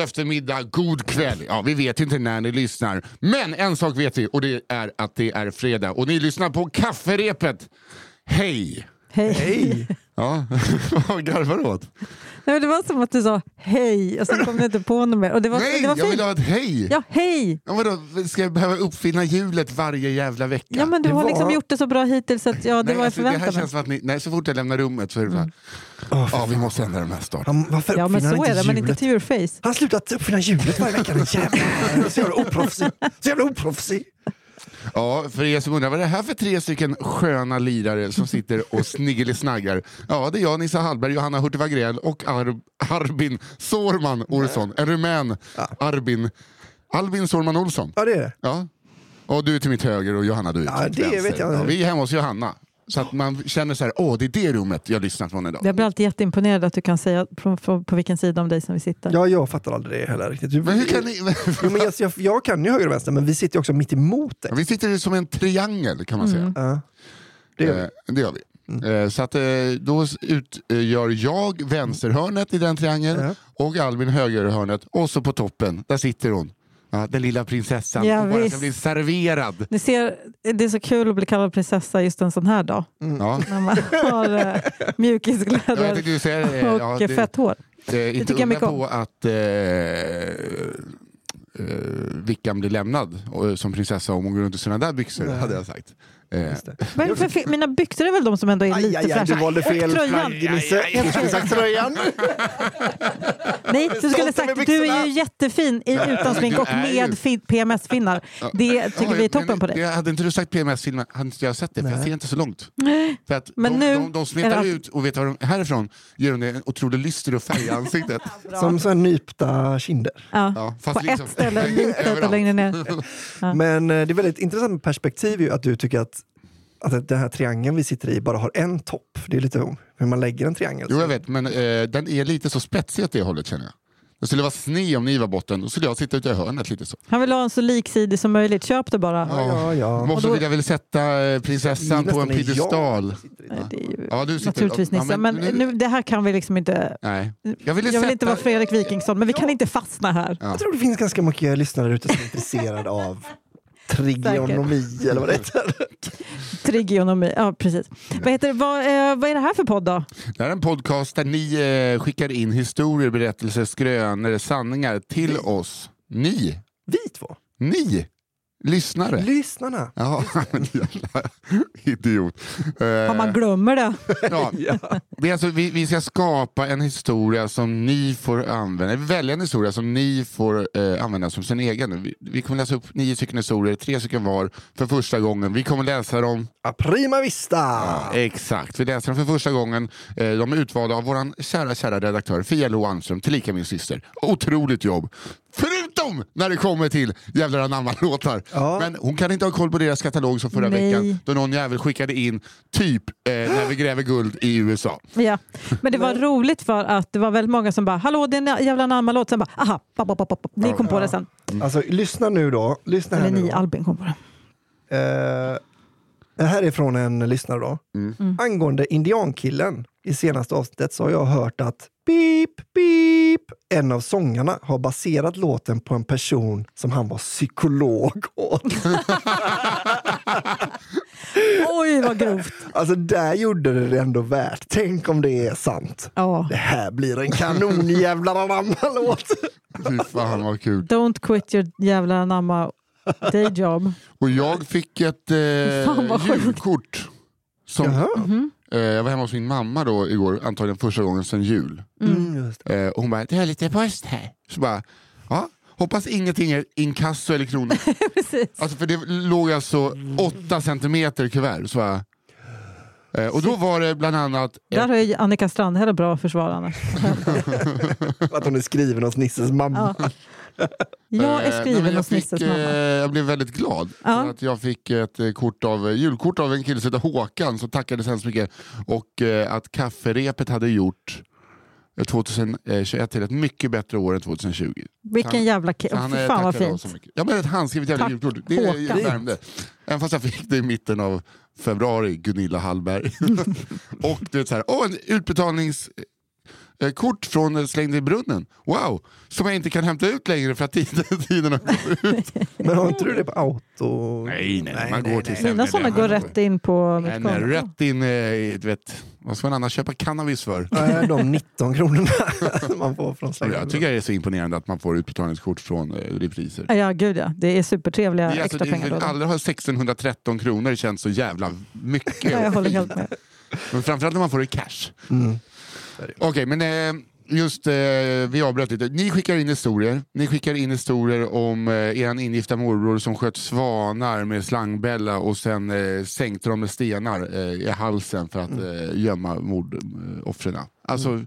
eftermiddag, god kväll. Ja, vi vet inte när ni lyssnar. Men en sak vet vi och det är att det är fredag och ni lyssnar på kafferepet. Hej! Hej. Hej! Ja, vad garvar du åt? Nej, men det var som att du sa hej och sen kom du inte på något mer. Och det var, Nej, det var jag fint. vill ha ett hej! Ja, hej! Ja, vadå, ska jag behöva uppfinna hjulet varje jävla vecka? Ja, men du Det har var- liksom gjort det så bra hittills att ja, det nej, var jag alltså, det här förväntade mig. känns som att ni, nej, så fort jag lämnar rummet så är det bara, ja vi måste ändra den här starten. Han, varför Ja, men så han är det, men inte to your face. Han har slutat uppfinna hjulet varje vecka, den jävla... Så jävla oproffsig. Så jävla oproffsig. Ja, för er som undrar vad är det här för tre stycken sköna lirare som sitter och sniggelisnaggar? Ja, det är jag, Nissa Hallberg, Johanna Hurtig Wagrell och Ar- Arbin Sårman Olsson. En rumän, Arbin. Albin Sårman Olsson. Ja, det är det. Ja. Och du är till mitt höger och Johanna du är Ja, till mitt det vänster. vet jag. Ja, vi är hemma hos Johanna. Så att man känner så här, åh det är det rummet jag lyssnar från idag. Jag blir alltid jätteimponerad att du kan säga på, på, på vilken sida om dig som vi sitter. Ja, jag fattar aldrig det heller riktigt. Du, Men hur kan ni... jo, men jag, jag, jag kan ju höger och vänster, men vi sitter ju också mitt emot dig. vi sitter som en triangel kan man säga. Ja, det gör vi. Eh, det gör vi. Eh, Så att, eh, då utgör jag vänsterhörnet i den triangeln och Albin högerhörnet och så på toppen, där sitter hon. Ja, den lilla prinsessan Ja, och bara visst. ska bli serverad. Ni ser, det är så kul att bli kallad prinsessa just en sån här dag. Ja. När man har eh, Ja, jag mjukiskläder tänkte ju säga det. och Ja, eh, det- fett hår. det, inte tycker jag undra på att eh, eh, Vickan blir lämnad och, som prinsessa om hon går runt i sina där byxor, hade jag sagt. Eh, Vad är det för fel? Mina byxor är väl de som ändå är Aj, lite aj, aj, fräscha. du valde fel plagg, Nisse. Du skulle sagt tröjan. Nej, du skulle sagt du är ju jättefin i, utan smink och med fin- PMS-finnar. Det tycker vi är toppen men på dig. det- Hade inte du sagt PMS-filmen hade inte jag sett det, för jag ser inte så långt. För att Men de, nu de, de det- ut och vet vad de, härifrån ger de det en otrolig lyster och färg i ansiktet. Som så här nypta kinder. Ja. Ja, fast På liksom- ett ställe Överallt. längre ner. Ja. Men eh, det är väldigt intressant perspektiv ju att du tycker att, att den här triangeln vi sitter i bara har en topp. Det är lite hur man lägger en triangel. Jo jag vet, men eh, den är lite så spetsig åt det hållet känner jag. Det skulle vara sned om ni var botten, då skulle jag sitta ute i hörnet lite så. Han vill ha en så liksidig som möjligt. Köp det bara. Ja, ja, ja. Måste då- vilja väl sätta eh, prinsessan på en piedestal. Ja, du sitter- naturligtvis ja, Nisse. men Men, nu- nu, det här kan vi liksom inte... Nej. Jag vill sätta... inte vara Fredrik Wikingsson, men vi kan inte fastna här. Ja. Jag tror det finns ganska mycket lyssnare ute som är intresserade av trigonomi eller vad det heter. Trigonomi, ja precis. Vad, heter, vad, eh, vad är det här för podd då? Det här är en podcast där ni eh, skickar in historier, berättelser, skrönor, sanningar till oss. Ni! Vi två, Ni! Lyssnare. lyssnarna. Ja, men jävla idiot. Om man Eh, glömmer det. ja. Det är alltså, vi, vi ska skapa en historia som ni får använda, välja en historia som ni får eh, använda som sin egen. Vi, vi kommer läsa upp nio stycken historier, tre stycken var, för första gången. Vi kommer läsa dem A prima vista! Ja, exakt, vi läser dem för första gången. Eh, De är utvalda av vår kära, kära redaktör Fia Lo Almström, tillika min syster. Otroligt jobb! Förutom när det kommer till jävlar anamma-låtar. Ja. Men hon kan inte ha koll på deras katalog som förra Nej. veckan då någon jävel skickade in typ eh, När vi gräver guld i USA. Ja. Men det var roligt för att det var väldigt många som bara “Hallå, det är en jävla Anamma-låt”. Sen bara “Aha, pop, pop, pop, pop. ni kom på det sen”. Alltså lyssna nu då. Lyssna här Eller nu ni, då. Albin kom på det. Eh, det här är från en lyssnare då. Mm. Angående indiankillen i senaste avsnittet så har jag hört att beep, beep, en av sångarna har baserat låten på en person som han var psykolog åt. Oj, vad grovt. Alltså där gjorde det det ändå värt. Tänk om det är sant. Ja. Det här blir en kanon jävla anamma-låt. Fy fan vad kul. Don't quit your jävla anamma day job. Och jag fick ett eh, julkort. Som, Jaha. eh, jag var hemma hos min mamma då igår, antagligen första gången sedan jul. Mm, just det. Eh, och hon bara, det är lite post här. Så bara, ja, hoppas ingenting är inkasso eller kronor. Precis. Alltså för det låg alltså åtta centimeter kuvert. Så bara, eh, och då var det bland annat, Där har ju Annika Strandhäll bra försvar annars. Att hon är skriven hos Nisses mamma. Ja. Jag eh, är nej, skriven jag hos fick, Nisses eh, mamma. Jag blev väldigt glad. Ja. För att jag fick ett eh, kort av, eh, julkort av en kille som heter Håkan som tackade så hemskt mycket. Och eh, att kafferepet hade gjort eh, 2021 till ett mycket bättre år än 2020. Vilken han- jävla kille. han eh, fan vad fint. så mycket. Ja men ett handskrivet jävla Tack, julkort. Det värmde. Även fast jag fick det i mitten av februari, Gunilla Hallberg. och du vet så här, åh, en utbetalningskort från eh, Slängd i brunnen. Wow! Som jag inte kan hämta ut längre för att tiden, tiden har gått ut. Men har inte du det på auto? Nej, nej, man går till Mina sådana går rätt in på mitt Nej, nej, konto. rätt in, eh, du vet, vad ska man annars köpa cannabis för? Nej, de 19 kronorna man får från Slängd. Jag tycker det är så imponerande att man får utbetalningskort från eh, repriser. Ja, gud ja. Det är supertrevliga Det är alltså, extra pengar. aldrig har 1613 kronor känts så jävla mycket. Ja, jag håller helt med. Men framförallt när man får det i cash. Mm. Okej, men eh, just eh, vi avbröt lite. Ni skickar in historier. Ni skickar in historier om eh, er ingifta morbror som sköt svanar med slangbälla och sen eh, sänkte dem med stenar i halsen för att eh, gömma mordoffren. Alltså,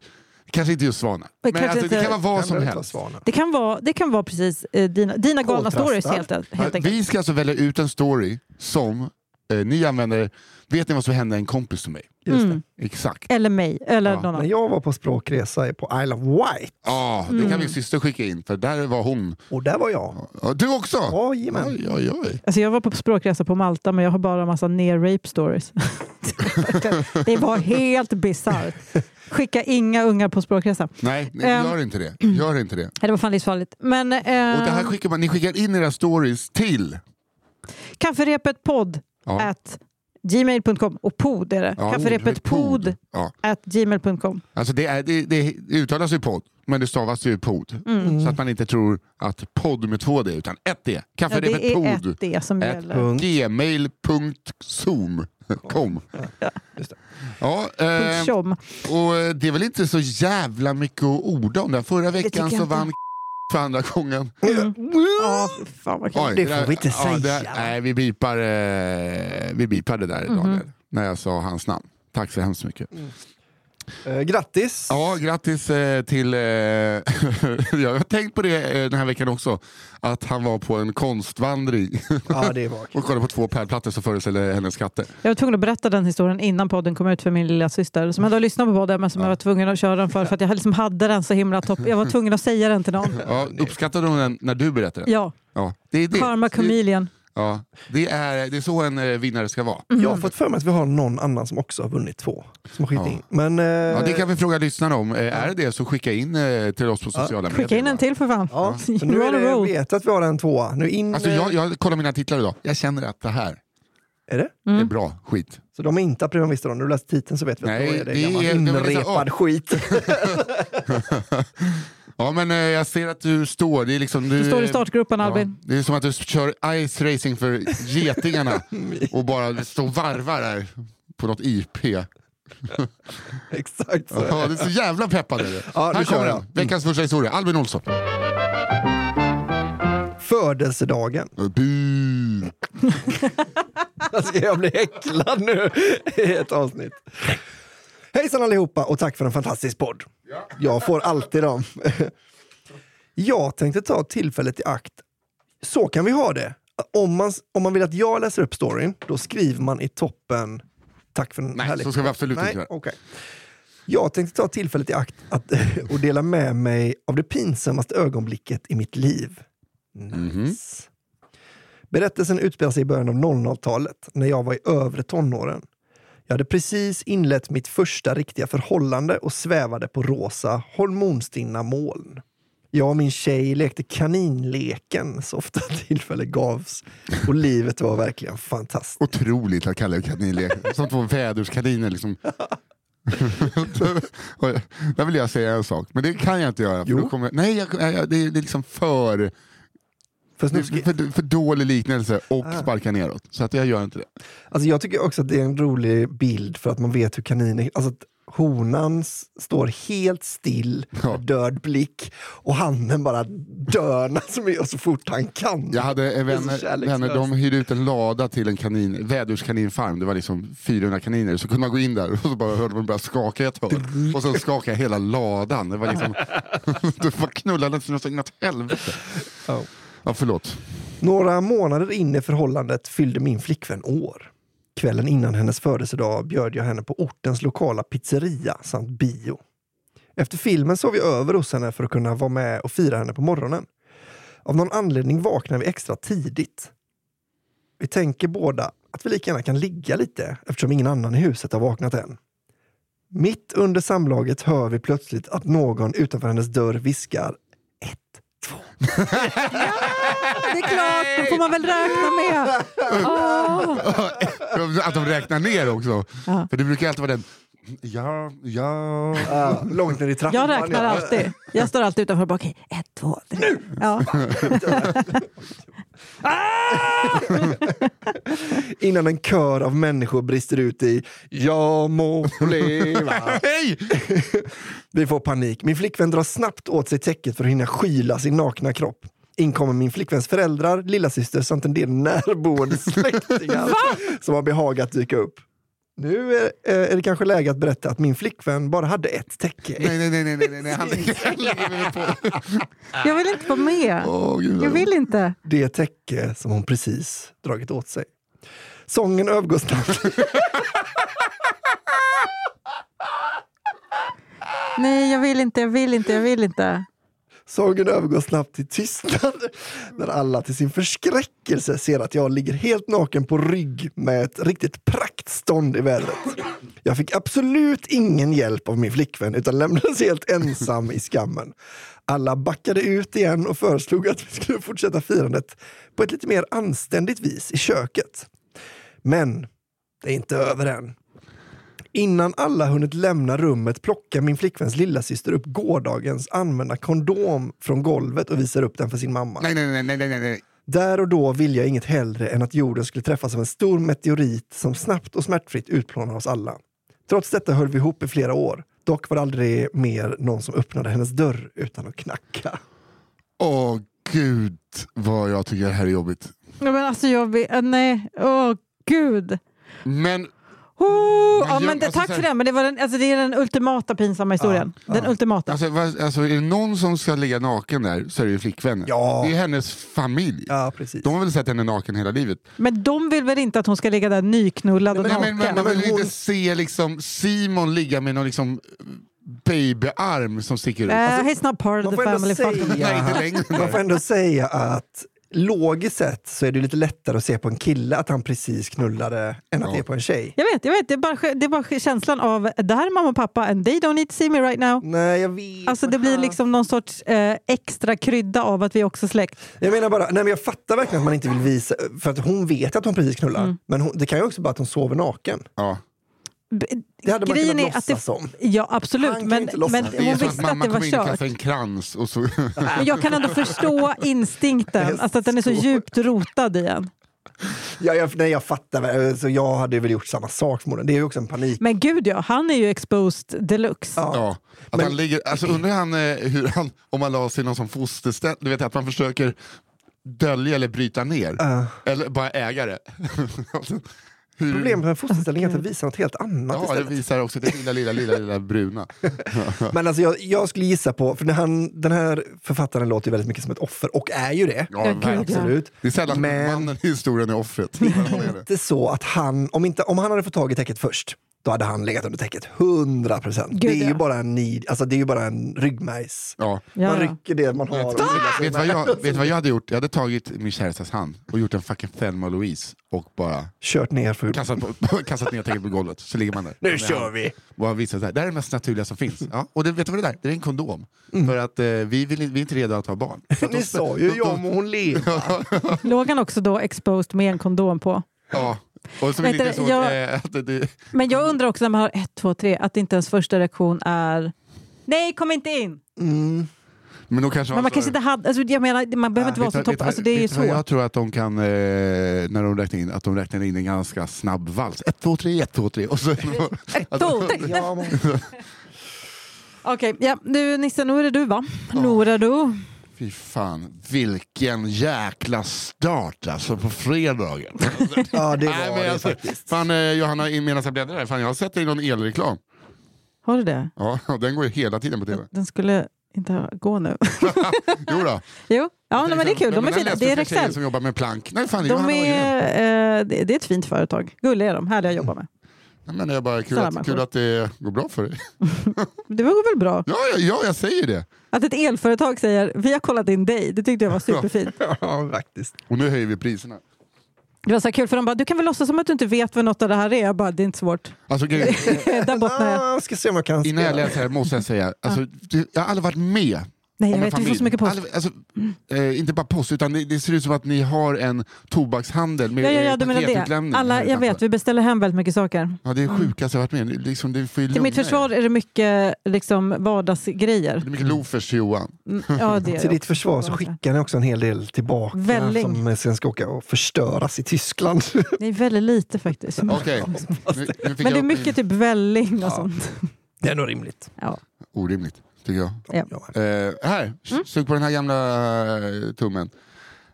kanske inte just svanar. Men Men, alltså, det inte- kan vara vad Kan som helst. Det kan vara, det kan vara precis eh, dina, dina galna stories helt, helt enkelt. vi ska alltså välja ut en story som eh, ni använder. Vet ni vad som hände en kompis till mig? Just det. Mm. Exakt. Eller mig, eller Ja. någon När annan. jag var på språkresa på Isle of Wight, Ja, det Mm. kan min syster skicka in för där var hon. och där var jag. Ja, du också? Jajamän. Oj, oj, oj. Alltså jag var på språkresa på Malta men jag har bara massa near rape stories. det var helt bisarrt. Skicka inga ungar på språkresa. Nej, nej Ehm. gör inte det. Gör inte det. Det var fan livsfarligt. Men, eh, Och det här skickar man, ni skickar in era stories till... Kafferepet podd Ja. at gmail.com och pod är det. Ja, Kafferepet pod Ja. at gmail.com. Alltså det, är, det, det uttalas ju podd, men det stavas ju pod. Mm. Så att man inte tror att podd med två D, utan ett D. Ja, Kafferepet det är pod. ett det som Ett gäller. Punkt. Gmail.zoom. Kom. Just det. Ja, eh, och eh, det är väl inte så jävla mycket att orda om det. Förra veckan så vann för andra gången. Mm. Ja, fan vad kul. Oj, Det får där- vi inte säga, det- va? nej, vi bipar, eh, vi bipar det där Mhm. Daniel, när jag sa hans namn. Tack så hemskt mycket. Eh, grattis! Ja, grattis eh, till... Eh, jag har tänkt på det eh, den här veckan också. Att han var på en konstvandring Ja, det var och kollade på två pärlplattor som föreställer hennes katter. Jag var tvungen att berätta den historien innan podden kom ut för min lilla syster som hade lyssnat på podden men som jag var tvungen att köra den för för att jag liksom hade den så himla topp. Jag var tvungen att säga den till någon. Ja, uppskattade hon den när du berättade? Ja, Ja, det är det. Karma Det, Chameleon. Ja, det, är, det är så en eh, vinnare ska vara. Mm. Jag har fått för mig att vi har någon annan som också har vunnit två. Som har Ja. in. Men, eh, Ja, det kan vi fråga lyssnarna om. Eh, Är det det så skicka in eh, till oss på sociala medier. Skicka in en till för fan. ja, så nu är det, roll. vet att vi har en tvåa. Nu in, Alltså, eh, jag, jag kollar mina titlar idag. Jag känner att det här Är det? Mm. är bra skit. Så de är inte Vista då? När du läst titeln så vet vi Nej, att då är det, det gammal är- det lite- inrepad skit. Ja, men eh, jag ser att du står. Det är liksom, du, Du står i startgruppen Ja, Albin. det är som att du kör ice racing för getingarna och bara står och varvar där på något IP. Exakt så. Ja, det är så jävla peppad. Är det. Ja, nu här kör kommer jag. den. Veckans första historia. Albin Olsson. Födelsedagen. Bu. Ska jag bli häcklad nu i ett avsnitt? Hejsan allihopa och tack för en fantastisk podd. Jag får alltid dem. Jag tänkte ta tillfället i akt. Så kan vi ha det. Om man, om man vill att jag läser upp storyn, då skriver man i toppen Tack för en Nej, härlig så ska vi absolut Nej, inte göra. okej. Jag tänkte ta tillfället i akt att, och dela med mig av det pinsammaste ögonblicket i mitt liv. Nice. Berättelsen utspelar sig i början av 00-talet när jag var i övre tonåren. Jag hade precis inlett mitt första riktiga förhållande och svävade på rosa, hormonstinna moln. Jag och min tjej lekte kaninleken så ofta tillfälle gavs och livet var verkligen fantastiskt. Otroligt att kalla det kaninlek. Som två väderskaniner. Liksom. Där vill jag säga en sak, men det kan jag inte göra. För Jo. kommer, nej, jag, jag, det, är, det är liksom för, Snuskigt. för, för dålig liknelse och Ah. sparka neråt. Så att jag gör inte det. Alltså jag tycker också att det är en rolig bild för att man vet hur kaniner... Alltså att honan står helt still Ja. med död blick och hannen bara dör som är så fort han kan. Jag hade så vänner, vänner, de hyrde ut en lada till en kanin, väderskaninfarm, det var liksom 400 kaniner, så kunde man gå in där och så bara hörde man börja skaka i ett hörn. Och sen skakade hela ladan. Det var liksom, det var knullande så något helvete. Ja. Ja, förlåt. Några månader in i förhållandet fyllde min flickvän år. Kvällen innan hennes födelsedag bjöd jag henne på ortens lokala pizzeria samt bio. Efter filmen sov vi över hos henne för att kunna vara med och fira henne på morgonen. Av någon anledning vaknade vi extra tidigt. Vi tänker båda, att vi lika gärna kan ligga lite eftersom ingen annan i huset har vaknat än. Mitt under samlaget hör vi plötsligt att någon utanför hennes dörr viskar ett, två. Det är klart, det får man väl räkna med. Åh. Att de räknar ner också. Ja. För det brukar alltid vara den... Ja, ja... Ah, långt ner i trappan. Jag räknar alltid. Jag står alltid utanför och bara okej, ett, två, tre. Nu! Ja. Innan en kör av människor brister ut i Jag må leva. Hej! Vi får panik. Min flickvän drar snabbt åt sig täcket för att hinna skyla sin nakna kropp. In kommer min flickväns föräldrar, lillasyster samt en del närboende släktingar som har behagat dyka upp. Nu är, eh, är det kanske läge att berätta att min flickvän bara hade ett täcke. Nej, nej, nej, nej, nej, nej. Han lägger, på. Jag vill inte vara med. Åh, gud, Jag vill inte. Det täcke som hon precis dragit åt sig. Sången övergår snabbt. Nej, jag vill inte, jag vill inte, jag vill inte. Sången övergår snabbt till tystnad när alla till sin förskräckelse ser att jag ligger helt naken på rygg med ett riktigt praktstånd i vädret. Jag fick absolut ingen hjälp av min flickvän utan lämnades helt ensam i skammen. Alla backade ut igen och föreslog att vi skulle fortsätta firandet på ett lite mer anständigt vis i köket. Men det är inte över än. Innan alla hunnit lämna rummet plockar min flickväns lillasyster upp gårdagens använda kondom från golvet och visar upp den för sin mamma. Nej, nej, nej, nej, nej, nej. Där och då vill jag inget hellre än att jorden skulle träffas av en stor meteorit som snabbt och smärtfritt utplånar oss alla. Trots detta höll vi ihop i flera år. Dock var det aldrig mer någon som öppnade hennes dörr utan att knacka. Åh gud vad jag tycker det här är jobbigt. Ja, men alltså jag äh, nej, åh gud. Men Oh, Men ja, men det, alltså, tack här- för det, men det, var den, alltså, det är den ultimata pinsamma historien. Den ultimata. alltså, alltså, är det någon som ska ligga naken där så är det ju flickvännen. Ja. Det är hennes familj. Ja, precis. De har väl sett henne naken hela livet. Men de vill väl inte att hon ska ligga där nyknullad och Men, naken? men, men, man vill men hon- inte se liksom, Simon ligga med någon liksom, babyarm som sticker ut. Eh, Alltså, he's not part of the family. säga, inte längre. man får ändå säga att logiskt sett så är det lite lättare att se på en kille att han precis knullade än att Ja. det är på en tjej. Jag vet, jag vet. Det är, bara, det är bara känslan av det här är mamma och pappa and they don't need to see me right now. Nej, jag vet. Alltså det blir liksom någon sorts eh, extra krydda av att vi också är släkt. Jag menar bara, nej men jag fattar verkligen att man inte vill visa, för att hon vet att hon precis knullar. Mm. Men hon, det kan ju också vara att hon sover naken. Ja. Det hade man Grejen kunnat är att låtsas det, om. Ja Han absolut, ju men, men är hon att visste att mamma det var kommer in och kört. kastar en krans och så... Men jag kan ändå förstå instinkten, alltså att den är så djupt rotad i en. Ja, jag, nej, jag fattar, så jag hade väl gjort samma sak förmodligen. Det är ju också en panik. Men gud ja, han är ju exposed deluxe. Ja. Ja, att Men- han ligger, alltså undrar han, eh, hur han om han la sig i någon som fosterställ, du vet att man försöker dölja eller bryta ner. Uh, Eller bara äga det. Hur, problemet med fosterställning är att det visar något helt annat Ja, det istället. visar också det lilla, lilla, lilla, lilla bruna. Men alltså jag, jag skulle gissa på, för när han, den här författaren låter ju väldigt mycket som ett offer, och är ju det. Ja, verkligen. Absolut. Det är sällan Men- mannen i historien är offret. Men han är det. Inte så att han, om, inte, om han hade fått tag i täcket först, då hade han legat under täcket. 100 procent. Det är ju ja. bara en alltså det är ju bara en ryggmärgs... Ja. Man ja. rycker det man har. Vet, och vet, vad jag, vet vad jag hade gjort? Jag hade tagit min kärastas hand och gjort en fucking Thelma och Louise och bara Kört ner för... kastat, på, kastat ner täcket på golvet. Så ligger man där. Nu kör hand. vi! Bara visa så här. Det här är det mest naturliga som finns. Ja, och det, vet du vad det är? Det är en kondom. För att eh, vi, vill, vi är inte redo att ha barn. Ni sa ju de- ja, de- må hon leva. Låg han också då exposed med en kondom på? Ja. Och vill inte du, så jag- eh, att det, Men jag undrar också när man har ett, två, tre, att inte ens första reaktion är Nej, kom inte in! Mm. Men, kanske Men man kanske inte hade, alltså jag menar, man behöver inte vara så topp, alltså det är ju så. Jag tror att de kan, eh, när de räknar in, att de räknar in en ganska snabb vals. Ett, två, tre, ett, två, tre. Och så, Ett, två, tre. Ja, Okej, ja, nu Nisse, nu är det du va? Nu är det du. Fy fan, vilken jäkla start alltså på fredagen. ja, det var Nej, men det alltså, faktiskt. Fan eh, Johanna, medan jag bläddrar här, fan, jag har sett dig i någon elreklam. Har du det? Ja, och den går ju hela tiden på tv. Den skulle inte gå nu. Jo då. jo, ja, nej, men det är kul. De är fina. Det är för tjejer Rexel. som jobbar med plank. Nej, fan, De är, eh, det är ett fint företag. Gulliga är de, härliga att jobba med. Nej, men det är bara kul att, kul att det går bra för dig. Det var väl bra? Ja, ja, ja, jag säger det. Att ett elföretag säger vi har kollat in dig, det tyckte jag var superfint. Ja, faktiskt. Och nu höjer vi priserna. Det var så kul för de bara, du kan väl låtsas som att du inte vet vad något av det här är? Jag bara, det är inte svårt. Alltså, Där bottnar jag. Jag ska se om jag kan innan jag läser här måste jag säga, alltså, du, jag har aldrig varit med Nej, jag vet, du får så mycket post. Alltså, eh, inte bara post, utan det, det ser ut som att ni har en tobakshandel med Ja, ja, ja, du menar det. Alla, jag vet, vi beställer hem väldigt mycket saker. Ja, det är sjukaste jag har varit med om. liksom, det får ju Till mitt lugna er. försvar är det mycket liksom, vardagsgrejer. Det är mycket loafers till Johan. Mm, Ja, det Till det ditt försvar så skickar ni också en hel del tillbaka Välling. som sen ska åka och förstöras i Tyskland. Det är väldigt lite faktiskt. Fick Men det är mycket typ välling och Ja. sånt. Det är nog rimligt. Ja. Orimligt, tycker jag. Ja. Eh, här, Mm. sug på den här gamla eh, tummen.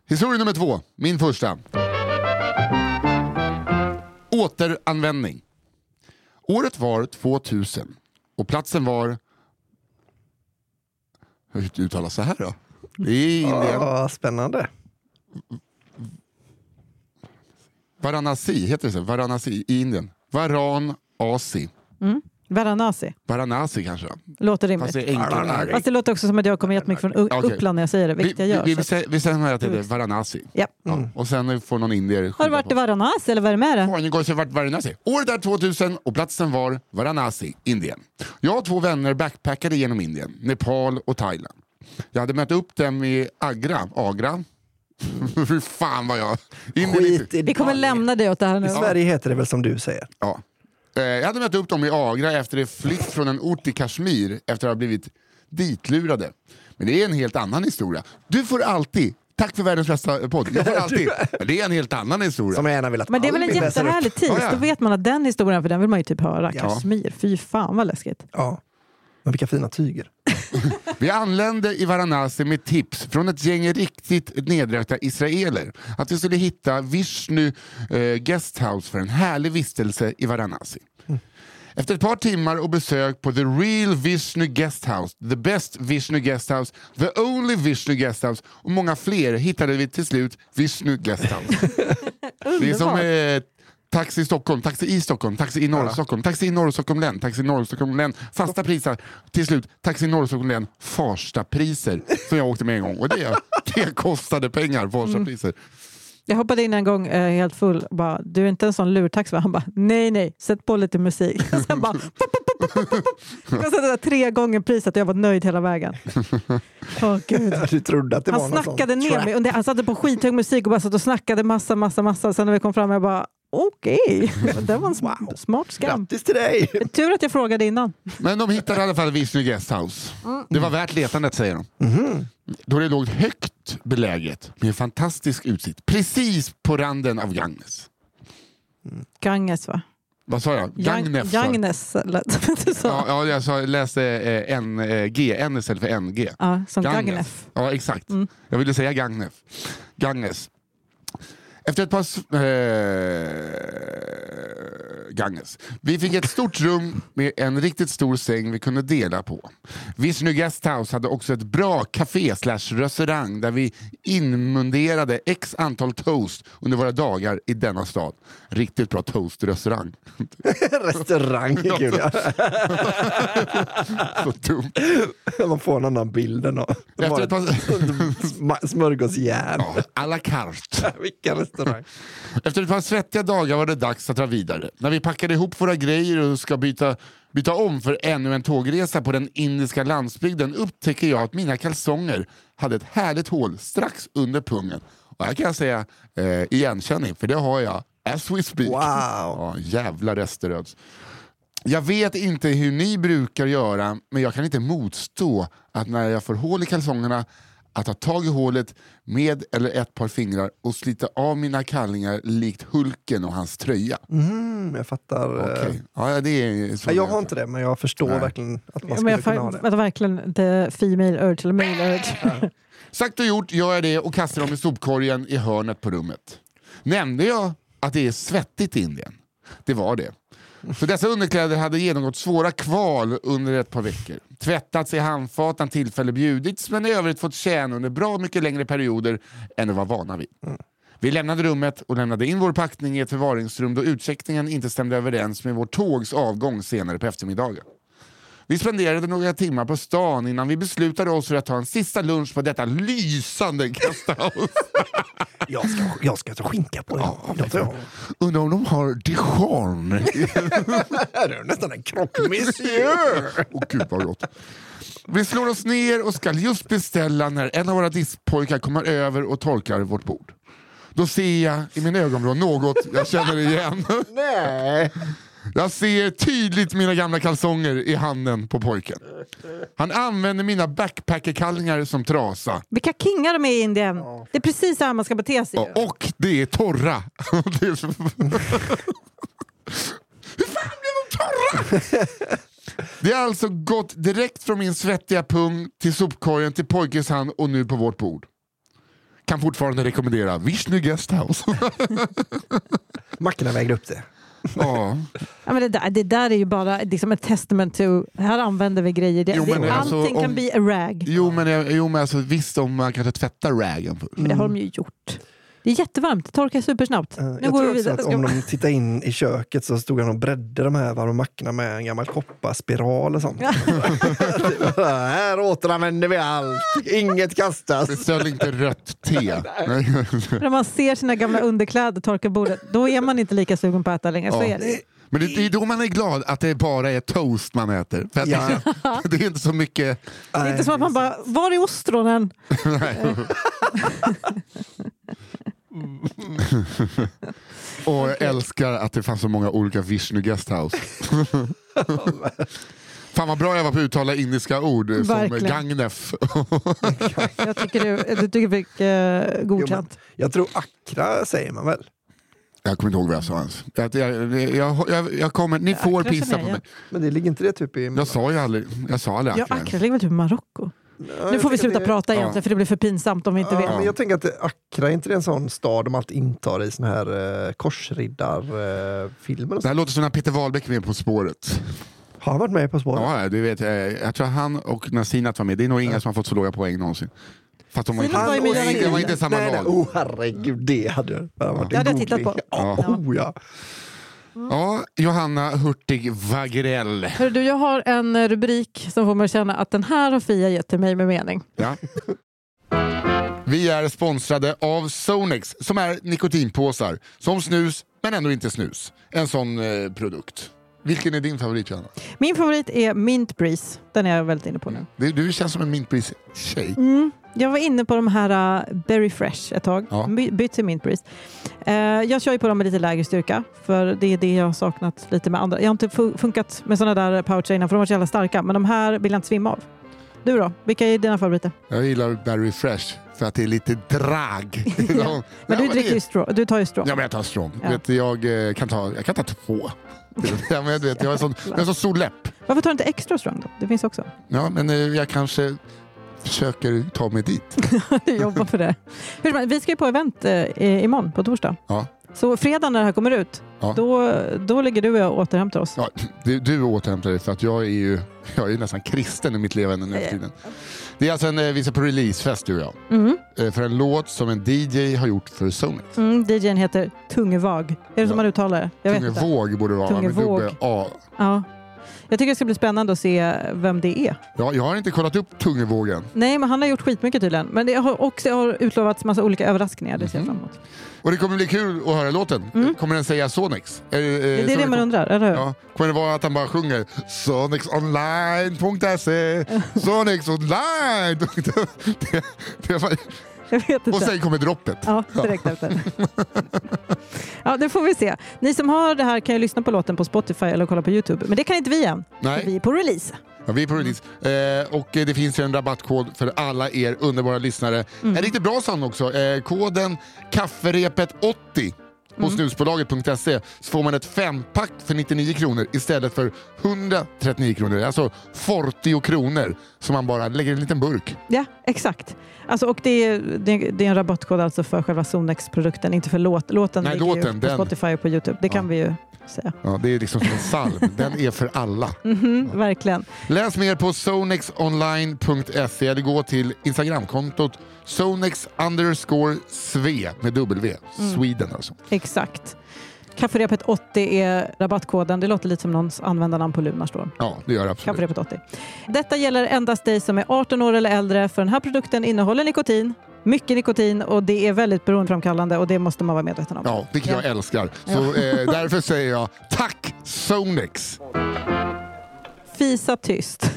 Historia nummer två, min första. Återanvändning. Året var 2000 och platsen var... Hur uttalas det här då? Det är Indien. Spännande. Varanasi, heter det så? Varanasi i Indien. Varanasi. Mm. Varanasi. Varanasi kanske? Låter Fast rimligt. det är. Fast det låter också som att jag kommer jättemycket från. Uppland när jag säger det, Vi, jag gör. vi, vi, vi säger att det är Varanasi. Ja. Ja. Och sen får någon indier Har du varit i Varanasi eller vad är det med det? Går det så vart Varanasi. Året är 2000 och platsen var Varanasi, Indien. Jag och två vänner backpackade genom Indien, Nepal och Thailand. Jag hade mött upp dem i Agra, Agra. Fy fan vad jag... Skit i Vi kommer lämna det åt det här nu. I Sverige heter det väl som du säger. Ja. Eh, Jag hade mött upp dem i Agra efter det flytt från en ort i Kashmir efter att ha blivit ditlurade. Men det är en helt annan historia. Du får alltid, tack för världens bästa podd, jag får alltid, men det är en helt annan historia. Som jag gärna vill att Men det är väl en jättehärlig tease? Ja, ja. Då vet man att den historien, för den vill man ju typ höra. Ja. Kashmir, fy fan vad läskigt. Ja. Men vilka fina tyger. Vi anlände i Varanasi med tips från ett gäng riktigt nedrökta israeler att vi skulle hitta Vishnu eh, Guesthouse för en härlig vistelse i Varanasi. Efter ett par timmar och besök på The Real Vishnu Guesthouse, The Best Vishnu Guesthouse, The Only Vishnu Guesthouse och många fler hittade vi till slut Vishnu Guesthouse. Det är som eh, Taxi i Stockholm, Taxi i Stockholm, Taxi i norra Stockholm, Taxi i norra Stockholm län, Taxi i norra Stockholm län, fasta priser. Till slut, Taxi i norra Stockholm län, Farsta-priser som jag åkte med en gång. Och det, det kostade pengar, Farsta-priser. Jag hoppade in en gång eh, helt full och bara, du är inte en sån lurtax va? Han bara, nej nej, sätt på lite musik. Och sen bara, pop, pop, pop, pop. Jag satte tre gånger priset och jag var nöjd hela vägen. Åh gud. Du trodde att det Han var snackade ner mig, han satte på skithög musik och bara satt och snackade massa, massa, massa. Sen när vi kom fram jag bara, okej, det var en sm- smart skam. Grattis till dig! Tur att jag frågade innan. Men de hittade i alla fall Vishnu Guesthouse. Det var värt letandet säger de. Då det låg högt beläget med en fantastisk utsikt. Precis på randen av Gagnes. Ganges va? Vad sa jag? Gagnef. Gagnes lät som att du sa. Ja, ja, jag sa, läste eh, N, eh, G, N istället för NG. Ja, som Gagnef. Gagnef. Ja, exakt. Mm. Jag ville säga Gagnef. Gagnes. Efter ett par... s- Eh, Gagnes. Vi fick ett stort rum med en riktigt stor säng vi kunde dela på. Vishnu Guesthouse hade också ett bra café slash restaurang där vi inmunderade x antal toast under våra dagar i denna stad. Riktigt bra toastrestaurang. Restaurang är kul. Ja. Så dumt. Man får en annan bild än Efter ett par... sma- smörgåsjärn. Ja, à la carte. Vilken restaurang. Efter ett par svettiga dagar var det dags att dra vidare. När vi packade ihop våra grejer och ska byta, byta om för ännu en tågresa på den indiska landsbygden upptäcker jag att mina kalsonger hade ett härligt hål strax under pungen. Och här kan jag säga eh, igenkänning, för det har jag as we speak. Wow. Ja, jävla resteröds. Jag vet inte hur ni brukar göra, men jag kan inte motstå att när jag får hål i kalsongerna att ta tag i hålet med eller ett par fingrar och slita av mina kallingar likt Hulken och hans tröja. Mm, jag fattar. Okej. Ja, det är så Ja, jag har inte det, men jag förstår Nej. verkligen att man Ja, skulle kunna ha det. vänta, verkligen the female urge eller male urge. Sagt och gjort gör jag det och kastar dem i sopkorgen i hörnet på rummet. Nämnde jag att det är svettigt i Indien? Det var det. För dessa underkläder hade genomgått svåra kval under ett par veckor. Tvättats i handfat när tillfälle bjudits men i övrigt fått tjäna under bra mycket längre perioder än vi var vana vid. Vi lämnade rummet och lämnade in vår packning i ett förvaringsrum då utcheckningen inte stämde överens med vår tågs avgång senare på eftermiddagen. Vi spenderade några timmar på stan innan vi beslutade oss för att ta en sista lunch på detta lysande gästhouse. Jag ska, jag ska ta skinka på det. jag jag. Undrar om de har dijon? Här är nästan en croque monsieur. Åh gud vad gott. Vi slår oss ner och ska just beställa när en av våra diskpojkar kommer över och torkar vårt bord. Då ser jag i min ögonvrå något jag känner igen. Nej. Jag ser tydligt mina gamla kalsonger i handen på pojken. Han använder mina backpackerkallingar som trasa. Vilka kingar de är i Indien. Det är precis så här man ska bete sig. ju. Och det är torra. Det är så... Hur fan blev de torra? Det har alltså gått direkt från min svettiga pung till sopkorgen till pojkens hand och nu på vårt bord. Kan fortfarande rekommendera Vishnu Guesthouse. Mackorna vägde upp det. Ja. Ja, men det, där, det där är ju bara liksom ett testament to, här använder vi grejer. Det, Jo, men det, alltså, allting kan om- bli a rag. Jo men, jo, men alltså, visst om man kanske tvättar ragen först. Men det har de ju gjort. Det är jättevarmt, det torkar supersnabbt. Eh, Nu Jag går tror vi också vidare. att om de tittar in i köket så stod han och bredde de här varma mackorna med en gammal kopparspiral och sånt. här återanvänder vi allt, inget kastas. Beställ inte rött te. När man ser sina gamla underkläder torka bordet, då är man inte lika sugen på att äta längre. Så Ja. är det. Men det, det är då man är glad att det bara är toast man äter. För att Ja. det, det är inte så mycket... Det är inte som att man bara, var är ostronen? Och jag älskar att det fanns så många olika Vishnu Guesthouse. Fan vad bra jag var på att uttala indiska ord som Verkligen. Gagnef. Jag tycker du, du tycker vi fick eh, godkänt. Jag tror Accra säger man väl? Jag kommer inte ihåg vad jag sa ens. Jag, jag, jag, jag, jag kommer, ni får Accra pissa på mig. Men det ligger inte det typ i... Jag sa ju aldrig, jag sa aldrig Ja, Accra. Accra ligger väl typ i Marocko? Ja, Nu får vi sluta att prata ja. egentligen för det blir för pinsamt om vi inte Ja, vet. men jag tänker att det- Accra, är inte det en sån stad de alltid intar i såna här eh, korsriddarfilmer? Eh, Det här låter som när Peter Wahlbeck är med På spåret. Har han varit med På spåret? Ja, du vet, jag, jag tror han och Nasinat var med. Det är nog inga som har fått så låga poäng någonsin. Fast de var inte, var ju med i nej, Göran det var inte samma nej, nej. lag. Oh, herregud, det hade jag varit Det hade jag tittat på. Ja. Ja. Oh, ja. Ja, Johanna Hurtig Wagrell. Hör du, jag har en eh, rubrik som får mig att känna att den här har Fia gett till mig med mening. Ja. Vi är sponsrade av Sonex som är nikotinpåsar. Som snus, men ändå inte snus. En sån eh, produkt. Vilken är din favorit Johanna? Min favorit är Mint Breeze. Den är jag väldigt inne på nu. Du, du känns som en Mint Breeze-tjej. Mm. Jag var inne på de här uh, Berry Fresh ett tag. Ja. By- Bytt till Mint Breeze. Eh, jag kör ju på dem med lite lägre styrka för det är det jag har saknat lite med andra. Jag har inte fu- funkat med sådana där poucher innan för de var så jävla starka men de här vill jag inte svimma av. Du då? Vilka är dina favoriter? Jag gillar Barry Fresh för att det är lite drag. Ja. Men du det- dricker ju straw. Du tar ju straw. Ja, men jag tar strong. Ja. Vet, jag, eh, kan ta, jag kan ta två. Ja, men, du vet, jag har en sån, jag har en sån stor läpp. Varför tar du inte extra strong då? Det finns också. Ja, men eh, jag kanske försöker ta mig dit. du jobbar för det. Vi ska ju på event eh, imorgon på torsdag. Ja. Så fredag när det här kommer ut, Ja. då, då ligger du och återhämtar oss. Ja, du, du återhämtar dig för att jag är ju jag är ju nästan kristen i mitt levande nu för tiden. Det är alltså en, eh, vi ska på releasefest du och jag. Mm. Eh, För en låt som en DJ har gjort för Sonex. Mm, DJn heter Tungevag. Är det Ja. som man uttalar det? Jag. Tungevåg borde det vara. med Tungevåg. dubbel A. Ja. Jag tycker det ska bli spännande att se vem det är. Ja, jag har inte kollat upp Tungevågen. Nej, men han har gjort skitmycket tydligen. Men det har också har utlovats massa olika överraskningar. Det ser jag Mhm. fram emot. Och det kommer bli kul att höra låten. Mm. Kommer den säga Sonex? Är, eh, Det är det Sonex- man undrar, eller hur? Ja. Kommer det vara att han bara sjunger sonexonline.se Sonex online det, det Jag vet inte. Och sen kommer droppet. Ja, direkt efter. ja, det får vi se. Ni som har det här kan ju lyssna på låten på Spotify eller kolla på Youtube. Men det kan inte vi än. för Nej, Vi är på release. ja, vi är på release. Eh, och det finns ju en rabattkod för alla er underbara lyssnare. Mm. En riktigt bra sån också. Eh, koden kafferepet80 på Mm. snusbolaget.se så får man ett fempack för 99 kronor istället för 139 kronor. Alltså 40 kronor som man bara lägger i en liten burk. Ja, exakt. Alltså, och det, är, det, är, en rabattkod alltså för själva Sonex-produkten, inte för låt, låten. Nej, låten, på den- Spotify och på Youtube. Det kan Ja. vi ju säga. Ja, det är liksom som en salm. Den är för alla. Mhm, verkligen. Läs mer på sonexonline.se eller gå till Instagramkontot sonex underscore sve med W. Mm. Sweden alltså. Exakt. Kafferepet 80 är rabattkoden. Det låter lite som någons användarnamn på Lunarstorm. Ja, det gör det absolut. Kafferepet 80. Detta gäller endast dig som är 18 år eller äldre för den här produkten innehåller nikotin, mycket nikotin och det är väldigt beroendeframkallande och det måste man vara medveten om. Ja, vilket Ja. jag älskar. Så eh, därför säger jag tack Sonex! Fisa tyst.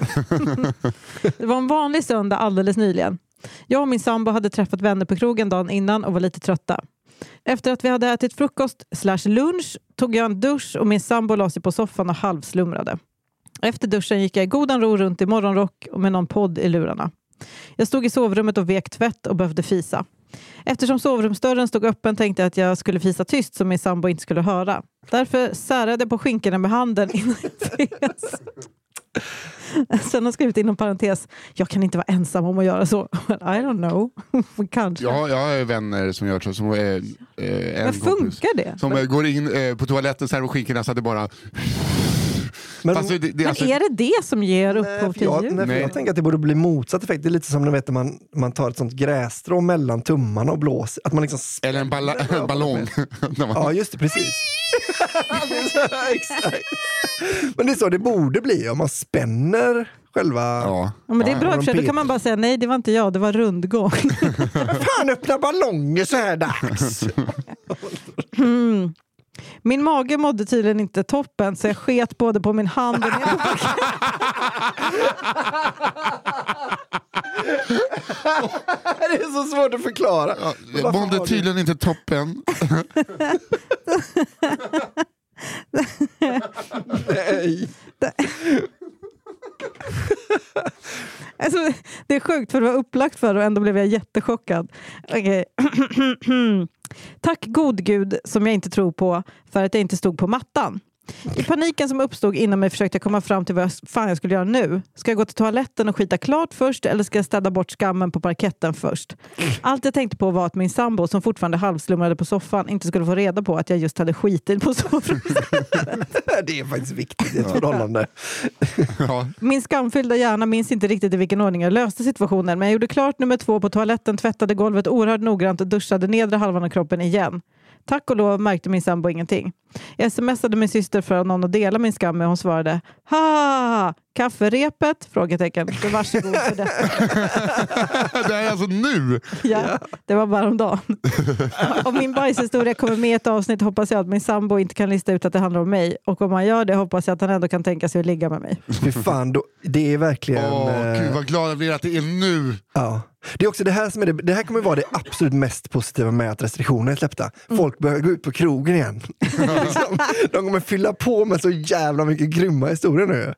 det var en vanlig söndag alldeles nyligen. Jag och min sambo hade träffat vänner på krogen dagen innan och var lite trötta. Efter att vi hade ätit frukost slash lunch tog jag en dusch och min sambo la sig på soffan och halvslumrade. Efter duschen gick jag i godan ro runt i morgonrock och med någon podd i lurarna. Jag stod i sovrummet och vek tvätt och behövde fisa. Eftersom sovrumsdörren stod öppen tänkte jag att jag skulle fisa tyst så min sambo inte skulle höra. Därför särade jag på skinkorna med handen innan jag fes. Sen har jag skrivit inom parentes, jag kan inte vara ensam om att göra så. I don't know. Kanske. Ja, jag har vänner som gör så. Som, eh, eh, en Men kompis funkar det? Som eh, går in eh, på toaletten och skinkorna så att det bara... Men, Fast det, det, Men alltså, är det det som ger upphov till jag, ljud? nej, jag tänker att det borde bli motsatt effekt. Det är lite som vet, när man, man tar ett sånt grässtrå mellan tummarna och blåser. Att man liksom eller en, balla, en ballong. Ja, just det, precis. Exakt. Men det är så det borde bli om man spänner själva... ja. Ja, men det är bra sig. Då kan man bara säga nej, det var inte jag, det var rundgång. Fan, öppna ballonger så här dags! Mm. Min mage mådde tydligen inte toppen så jag sket både på min hand och ner på det är så svårt att förklara. Ja, Mådde tydligen inte toppen. Nej. Alltså, det är sjukt för det var upplagt för och ändå blev jag jättechockad. Okej. Tack god gud som jag inte tror på för att jag inte stod på mattan. I paniken som uppstod inom mig försökte jag komma fram till vad jag, fan jag skulle göra nu. Ska jag gå till toaletten och skita klart först eller ska jag städa bort skammen på parketten först? Allt jag tänkte på var att min sambo som fortfarande halvslumrade på soffan inte skulle få reda på att jag just hade skitit på sovrummet. Det är faktiskt viktigt i ett förhållande. Ja. Min skamfyllda hjärna minns inte riktigt i vilken ordning jag löste situationen men jag gjorde klart nummer två på toaletten, tvättade golvet oerhört noggrant och duschade nedre halvan av kroppen igen. Tack och lov märkte min sambo ingenting. Jag smsade min syster för att någon att dela min skam med och hon svarade Ha! Kafferepet? Frågetecken. Så varsågod för detta. Det här är alltså nu! Ja, det var bara om dagen. Om min bajshistoria kommer med i ett avsnitt hoppas jag att min sambo inte kan lista ut att det handlar om mig. Och om han gör det hoppas jag att han ändå kan tänka sig att ligga med mig. Fy fan, då, det är verkligen... Åh, eh, Gud vad glad jag blir att det är nu! Ja. Det är också det här som är det, det här kommer vara det absolut mest positiva med att restriktionerna är släppta. Mm. Folk börjar gå ut på krogen igen. de kommer fylla på med så jävla mycket grymma historier nu.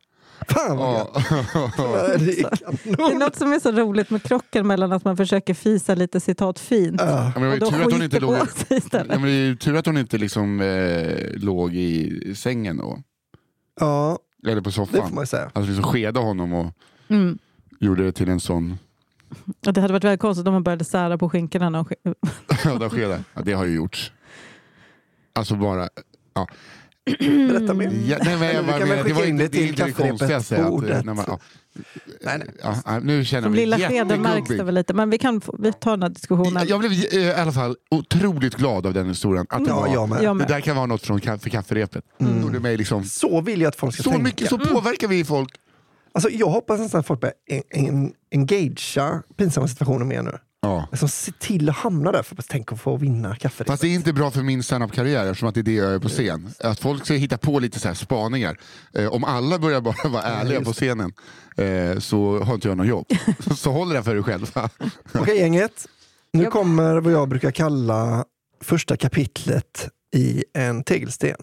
Fan vad Ja. gött. Det är Det är kanon. något som är så roligt med krocken mellan att man försöker fisa lite citat fint Ja. Ja, men det och då tur att hon inte skiter låg, på sig ja, men det är ju tur att hon inte liksom, eh, låg i sängen då. ja, Eller på det får soffan. man ju säga. Alltså liksom skeda honom och Mm. gjorde det till en sån... Det hade varit väldigt konstigt om man började sära på skinkorna. när sk-. Ja, det har ju gjorts. Alltså bara... Ja. Berätta mer. Ja, nej, men jag bara menar, det var in inte det till det, det konstigaste. Att, när man, ja. Nej, nej. Ja, nu känner jag mig lilla skeden märks det väl lite. Men vi kan vi tar den här diskussionen. Jag blev eh, i alla fall otroligt glad av den historien. Att det, Ja, var, jag med. Det där kan vara något från för kafferepet. Mm. Mig liksom, Så vill jag att folk ska så tänka. mycket så påverkar vi folk. Alltså, jag hoppas nästan att folk börjar en, en, engagea pinsamma situationer mer nu. Ja. Alltså, se till att hamna där för att tänk att få vinna kaffe. Fast det är inte bra för min standup-karriär eftersom att det är det jag gör på scen. Att folk ska hitta på lite så här spaningar. Eh, om alla börjar bara vara ärliga just på scenen eh, så har inte jag någon jobb. så håll det för dig själv. Okej gänget, nu kommer vad jag brukar kalla första kapitlet i en tegelsten.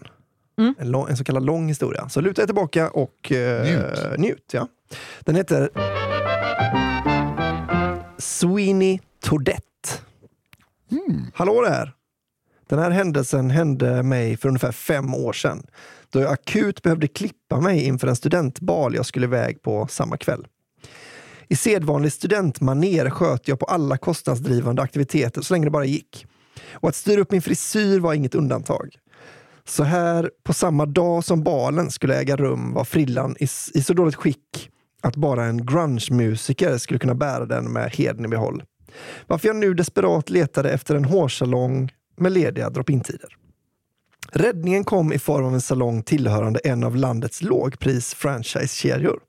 Mm. En, lång, en så kallad lång historia. Så luta er tillbaka och eh, Njut. njut ja. Den heter Sweeney Toadette. Mm. Hallå där! Den här händelsen hände mig för ungefär fem år sedan då jag akut behövde klippa mig inför en studentbal jag skulle iväg på samma kväll. I sedvanlig studentmaner sköt jag på alla kostnadsdrivande aktiviteter så länge det bara gick. Och att styra upp min frisyr var inget undantag. Så här på samma dag som balen skulle äga rum var frillan i, i så dåligt skick att bara en grunge-musiker skulle kunna bära den med heden i behåll. Varför jag nu desperat letade efter en hårsalong med lediga drop-in-tider. Räddningen kom i form av en salong tillhörande en av landets lågpris-franchisekedjor.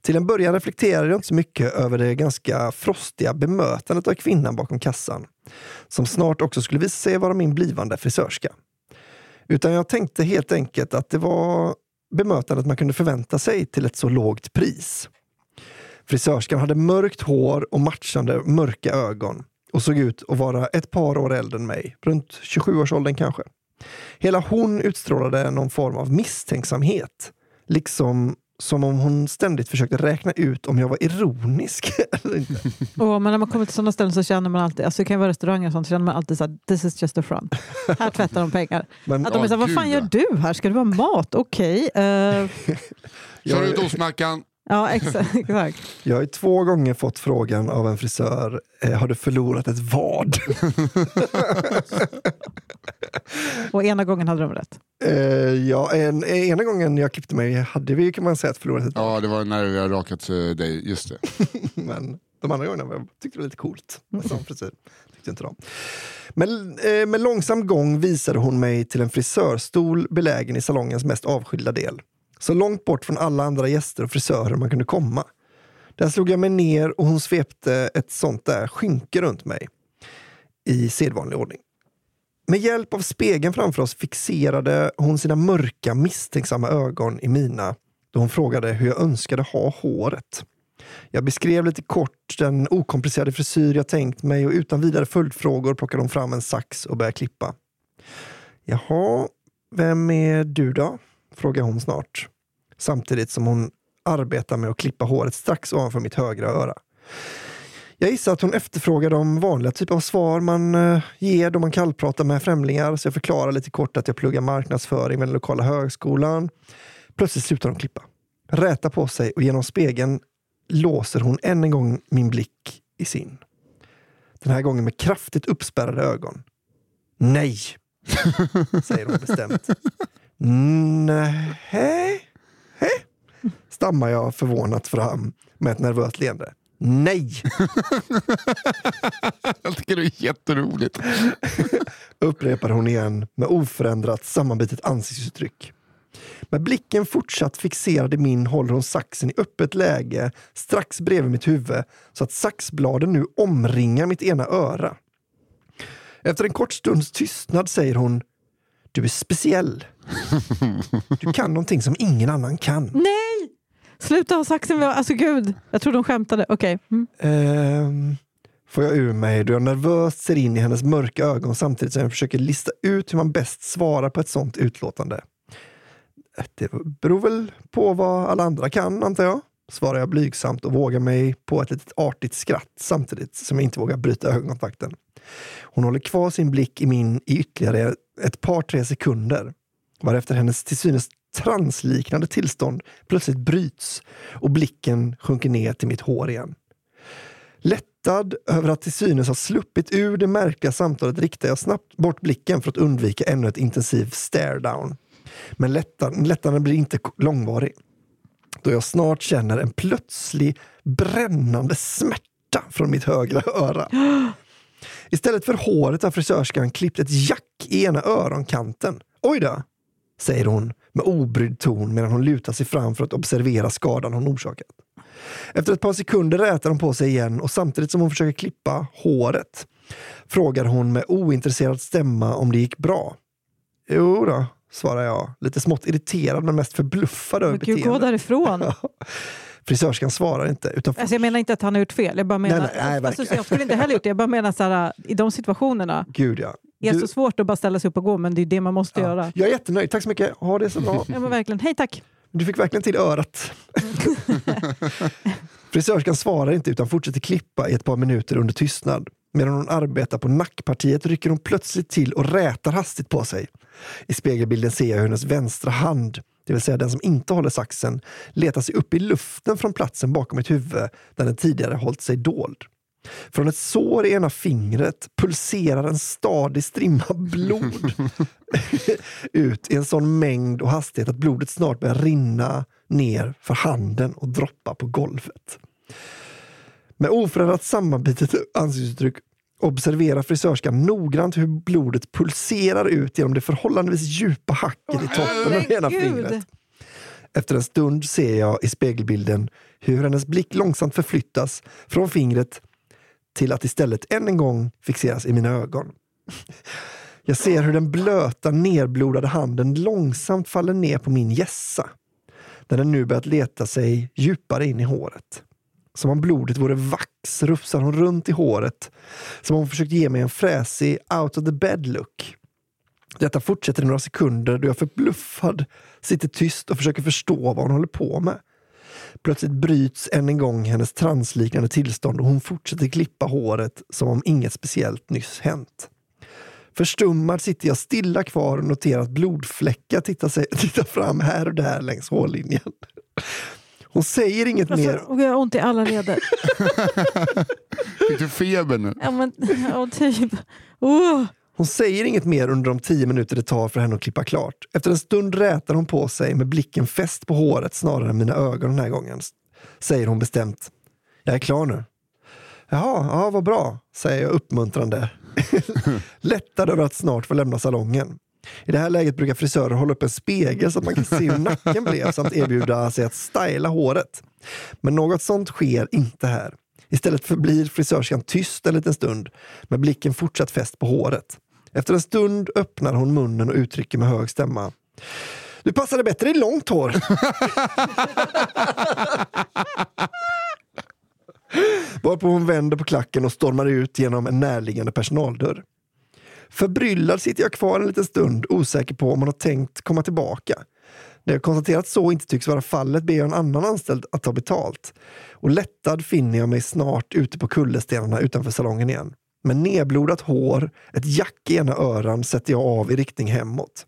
Till en början reflekterade jag inte så mycket över det ganska frostiga bemötandet av kvinnan bakom kassan, som snart också skulle visa sig vara min blivande frisörska. Utan jag tänkte helt enkelt att det var bemötandet man kunde förvänta sig till ett så lågt pris. Frisörskan hade mörkt hår och matchande mörka ögon och såg ut att vara ett par år äldre än mig, runt 27-årsåldern kanske. Hela hon utstrålade någon form av misstänksamhet, liksom som om hon ständigt försökte räkna ut om jag var ironisk eller inte. Oh, men när man kommer till sådana ställen så känner man alltid, alltså det kan vara restauranger och sånt, så känner man alltid att this is just a front. Här tvättar de pengar. Men Att de är så här, vad gud, fan ja. gör du här? Ska du ha mat? Okej. eh, Kör ut ostmackan. Ja, exakt. exakt. jag har ju två gånger fått frågan av en frisör, eh, har du förlorat ett vad? Och ena gången hade de rätt. Eh, ja, en, ena gången jag klippte mig hade vi kan man säga att förlorat ett Ja, det var när vi har rakat eh, dig. Just det. Men de andra gångerna tyckte det var lite coolt med sån frisyr. Tyckte inte de. Men eh, med långsam gång visade hon mig till en frisörstol belägen i salongens mest avskilda del. Så långt bort från alla andra gäster och frisörer man kunde komma. Där slog jag mig ner och hon svepte ett sånt där skynke runt mig i sedvanlig ordning. Med hjälp av spegeln framför oss fixerade hon sina mörka misstänksamma ögon i mina då hon frågade hur jag önskade ha håret. Jag beskrev lite kort den okomplicerade frisyr jag tänkt mig och utan vidare följdfrågor plockade hon fram en sax och började klippa. Jaha, vem är du då? frågade hon snart. Samtidigt som hon arbetar med att klippa håret strax ovanför mitt högra öra. Jag gissar att hon efterfrågar de vanliga typer av svar man eh, ger då man kallpratar med främlingar, så jag förklarar lite kort att jag pluggar marknadsföring vid den lokala högskolan. Plötsligt slutar hon klippa, rätar på sig och genom spegeln låser hon än en gång min blick i sin. Den här gången med kraftigt uppspärrade ögon. Nej, säger hon bestämt. Nej, hej? Stammar jag förvånat fram med ett nervöst leende. Nej, Jag tycker det är jätteroligt. upprepar hon igen med oförändrat sammanbitet ansiktsuttryck. Med blicken fortsatt fixerad i min håller hon saxen i öppet läge strax bredvid mitt huvud så att saxbladen nu omringar mitt ena öra. Efter en kort stunds tystnad säger hon Du är speciell. Du kan någonting som ingen annan kan. Nej! Sluta ha saxen. med- Alltså gud, jag trodde hon skämtade. Okej. Mm. Ehm, får jag ur mig då jag nervöst ser in i hennes mörka ögon samtidigt som jag försöker lista ut hur man bäst svarar på ett sånt utlåtande. Det beror väl på vad alla andra kan, antar jag. Svarar jag blygsamt och vågar mig på ett litet artigt skratt samtidigt som jag inte vågar bryta ögonkontakten. Hon håller kvar sin blick i min i ytterligare ett par, tre sekunder. Varefter hennes till synes transliknande tillstånd plötsligt bryts och blicken sjunker ner till mitt hår igen. Lättad över att till synes ha sluppit ur det märkliga samtalet riktar jag snabbt bort blicken för att undvika ännu ett intensivt stare down. Men lättan, lättnaden blir inte långvarig. Då jag snart känner en plötslig brännande smärta från mitt högra öra. Istället för håret har frisörskan klippt ett jack i ena öronkanten. Oj då, säger hon med obrydd ton medan hon lutar sig fram för att observera skadan hon orsakat. Efter ett par sekunder rätar hon på sig igen och samtidigt som hon försöker klippa håret frågar hon med ointresserad stämma om det gick bra. Jo då, svarar jag, lite smått irriterad men mest förbluffad över Men gud, gå beteendet. därifrån. Frisörskan svarar inte. Utan Alltså jag menar inte att han har gjort fel. Jag bara menar, Nej, nej, nej, alltså, jag skulle inte heller gjort det. Jag bara menar så här, i de situationerna. Gud ja. Det är Du- så svårt att bara ställa sig upp och gå, men det är det man måste ja. göra. Jag är jättenöjd, tack så mycket. Ha det så bra. Ja, men verkligen. Hej tack! Du fick verkligen till örat. Frisörskan svarar inte utan fortsätter klippa i ett par minuter under tystnad. Medan hon arbetar på nackpartiet rycker hon plötsligt till och rätar hastigt på sig. I spegelbilden ser jag hur hennes vänstra hand, det vill säga den som inte håller saxen, letar sig upp i luften från platsen bakom mitt huvud där den tidigare hållit sig dold. Från ett sår i ena fingret pulserar en stadig strimma blod ut i en sån mängd och hastighet att blodet snart börjar rinna ner för handen och droppa på golvet. Med oförändrat sammanbitet ansiktsuttryck observerar frisörskan noggrant hur blodet pulserar ut genom det förhållandevis djupa hacket i toppen av ena fingret. Efter en stund ser jag i spegelbilden hur hennes blick långsamt förflyttas från fingret till att istället än en gång fixeras i mina ögon. Jag ser hur den blöta, nerblodade handen långsamt faller ner på min gässa. Där den nu börjat leta sig djupare in i håret. Som om blodet vore vax rufsar hon runt i håret. Som om hon försökt ge mig en fräsig out of the bed look. Detta fortsätter i några sekunder då jag förbluffad sitter tyst och försöker förstå vad hon håller på med. Plötsligt bryts än en gång hennes transliknande tillstånd och hon fortsätter klippa håret som om inget speciellt nyss hänt. Förstummad sitter jag stilla kvar och noterar att blodfläckar tittar, sig, tittar fram här och där längs hårlinjen. Hon säger inget mer. Alltså, och jag har ont i alla leder. Fick du feber nu? Ja, men, ja, typ. Oh. Hon säger inget mer under de tio minuter det tar för henne att klippa klart. Efter en stund rätar hon på sig med blicken fäst på håret snarare än mina ögon den här gången. Säger hon bestämt. Jag är klar nu. Jaha, ja, vad bra, säger jag uppmuntrande. Lättad över att snart få lämna salongen. I det här läget brukar frisörer hålla upp en spegel så att man kan se hur nacken blev samt erbjuda sig att styla håret. Men något sånt sker inte här. Istället förblir frisörskan tyst en liten stund med blicken fortsatt fäst på håret. Efter en stund öppnar hon munnen och uttrycker med hög stämma. Du passade bättre i långt hår. Varpå hon vänder på klacken och stormar ut genom en närliggande personaldörr. Förbryllad sitter jag kvar en liten stund, osäker på om hon har tänkt komma tillbaka. När jag konstaterat att så inte tycks vara fallet ber jag en annan anställd att ta betalt. Och lättad finner jag mig snart ute på kullerstenarna utanför salongen igen. Med nedblodat hår, ett jack i ena öran sätter jag av i riktning hemåt.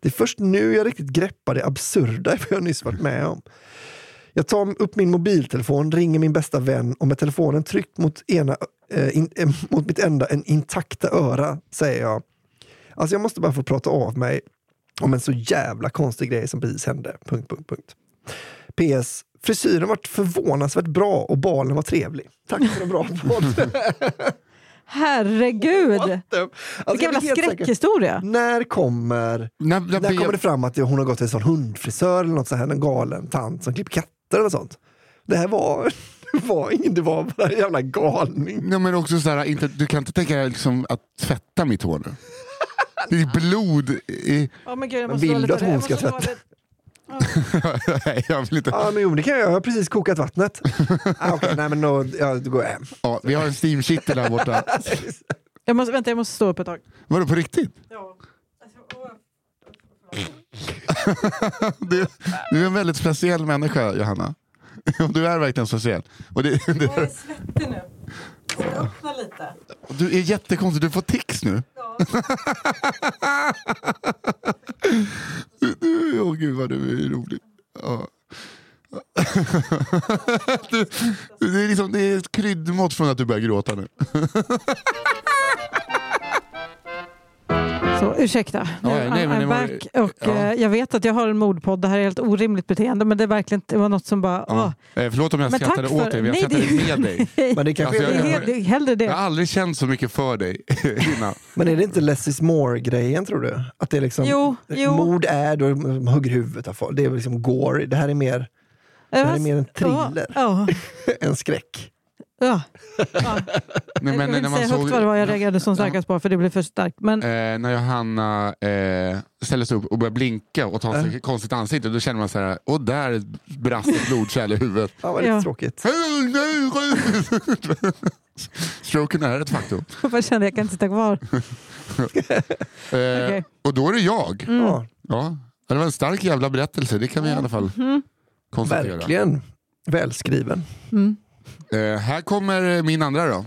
Det är först nu jag riktigt greppar det absurda i vad jag nyss varit med om. Jag tar upp min mobiltelefon, ringer min bästa vän och med telefonen tryckt mot, ena, eh, in, eh, mot mitt enda en intakta öra säger jag. Alltså jag måste bara få prata av mig om en så jävla konstig grej som precis hände. Punkt, punkt, punkt. PS. Frisyren varit förvånansvärt bra och balen var trevlig. Tack för en bra podd. Herregud! Alltså, Vilken jag jävla skräckhistoria. När kommer, När, när när kommer det fram att hon har gått till en sån hundfrisör eller något så här, en galen tant som klipper katter eller sånt? Det här var, det var ingen, det var bara en jävla galning. Nej, men också så här, inte, du kan inte tänka dig liksom att tvätta mitt hår nu. Det är blod i... Oh, men Gud, jag måste vill du att hon ska tvätta? Nej, jag vill inte. Ja, men jo, det kan jag göra. Jag har precis kokat vattnet. ah, Okej, nej men då, ja, då går jag hem. Ja, vi har en steamkittel där borta. Jag måste, vänta, jag måste stå upp ett tag. Var det på riktigt? Ja. Du, du är en väldigt speciell människa, Johanna. Du är verkligen speciell. Och det, det, Jag är svettig nu. Ska jag öppna lite? du är jättekonstig, du får tics nu. Du- du- Åh gud vad du är rolig. Ja. Du, det, är liksom, det är ett kryddmått från att du börjar gråta nu. Så, ursäkta. Nu, Ja, ja, nej, men I'm det var- back. Och, ja. eh, jag vet att jag har en mordpodd. Det här är helt orimligt beteende. Men det, är verkligen, det var något som bara... åh. Ja. Eh, Förlåt om jag Men skrattade för- åt dig, men jag Nej, skrattade det- med dig. Men det kanske Alltså, är, jag- helt, det är hellre det. Jag har aldrig känt så mycket för dig innan. men är det inte less is more-grejen tror du? Att det är liksom, Jo, jo. Mord är då man hugger huvudet av folk. Det är liksom gore. Det här är mer det här är mer en thriller. En skräck. Ja, ja. Nej, jag vill när inte man säga såg- högt vad det var jag reagerade som starkast på för det blev för starkt. Men Eh, när Johanna eh, ställer sig upp och börjar blinka och tar sig konstigt ansikte, då känner man så här, och där brast ett blodkärl i huvudet. Ja, vad Ja. tråkigt. Stroken är ett faktum. jag kände jag kan inte sitta kvar. Eh, Okej. Och då är det jag. Mm. Ja, Ja, det var en stark jävla berättelse, det kan vi i alla fall konstatera. verkligen. Välskriven. Mm. Eh, här kommer min andra då.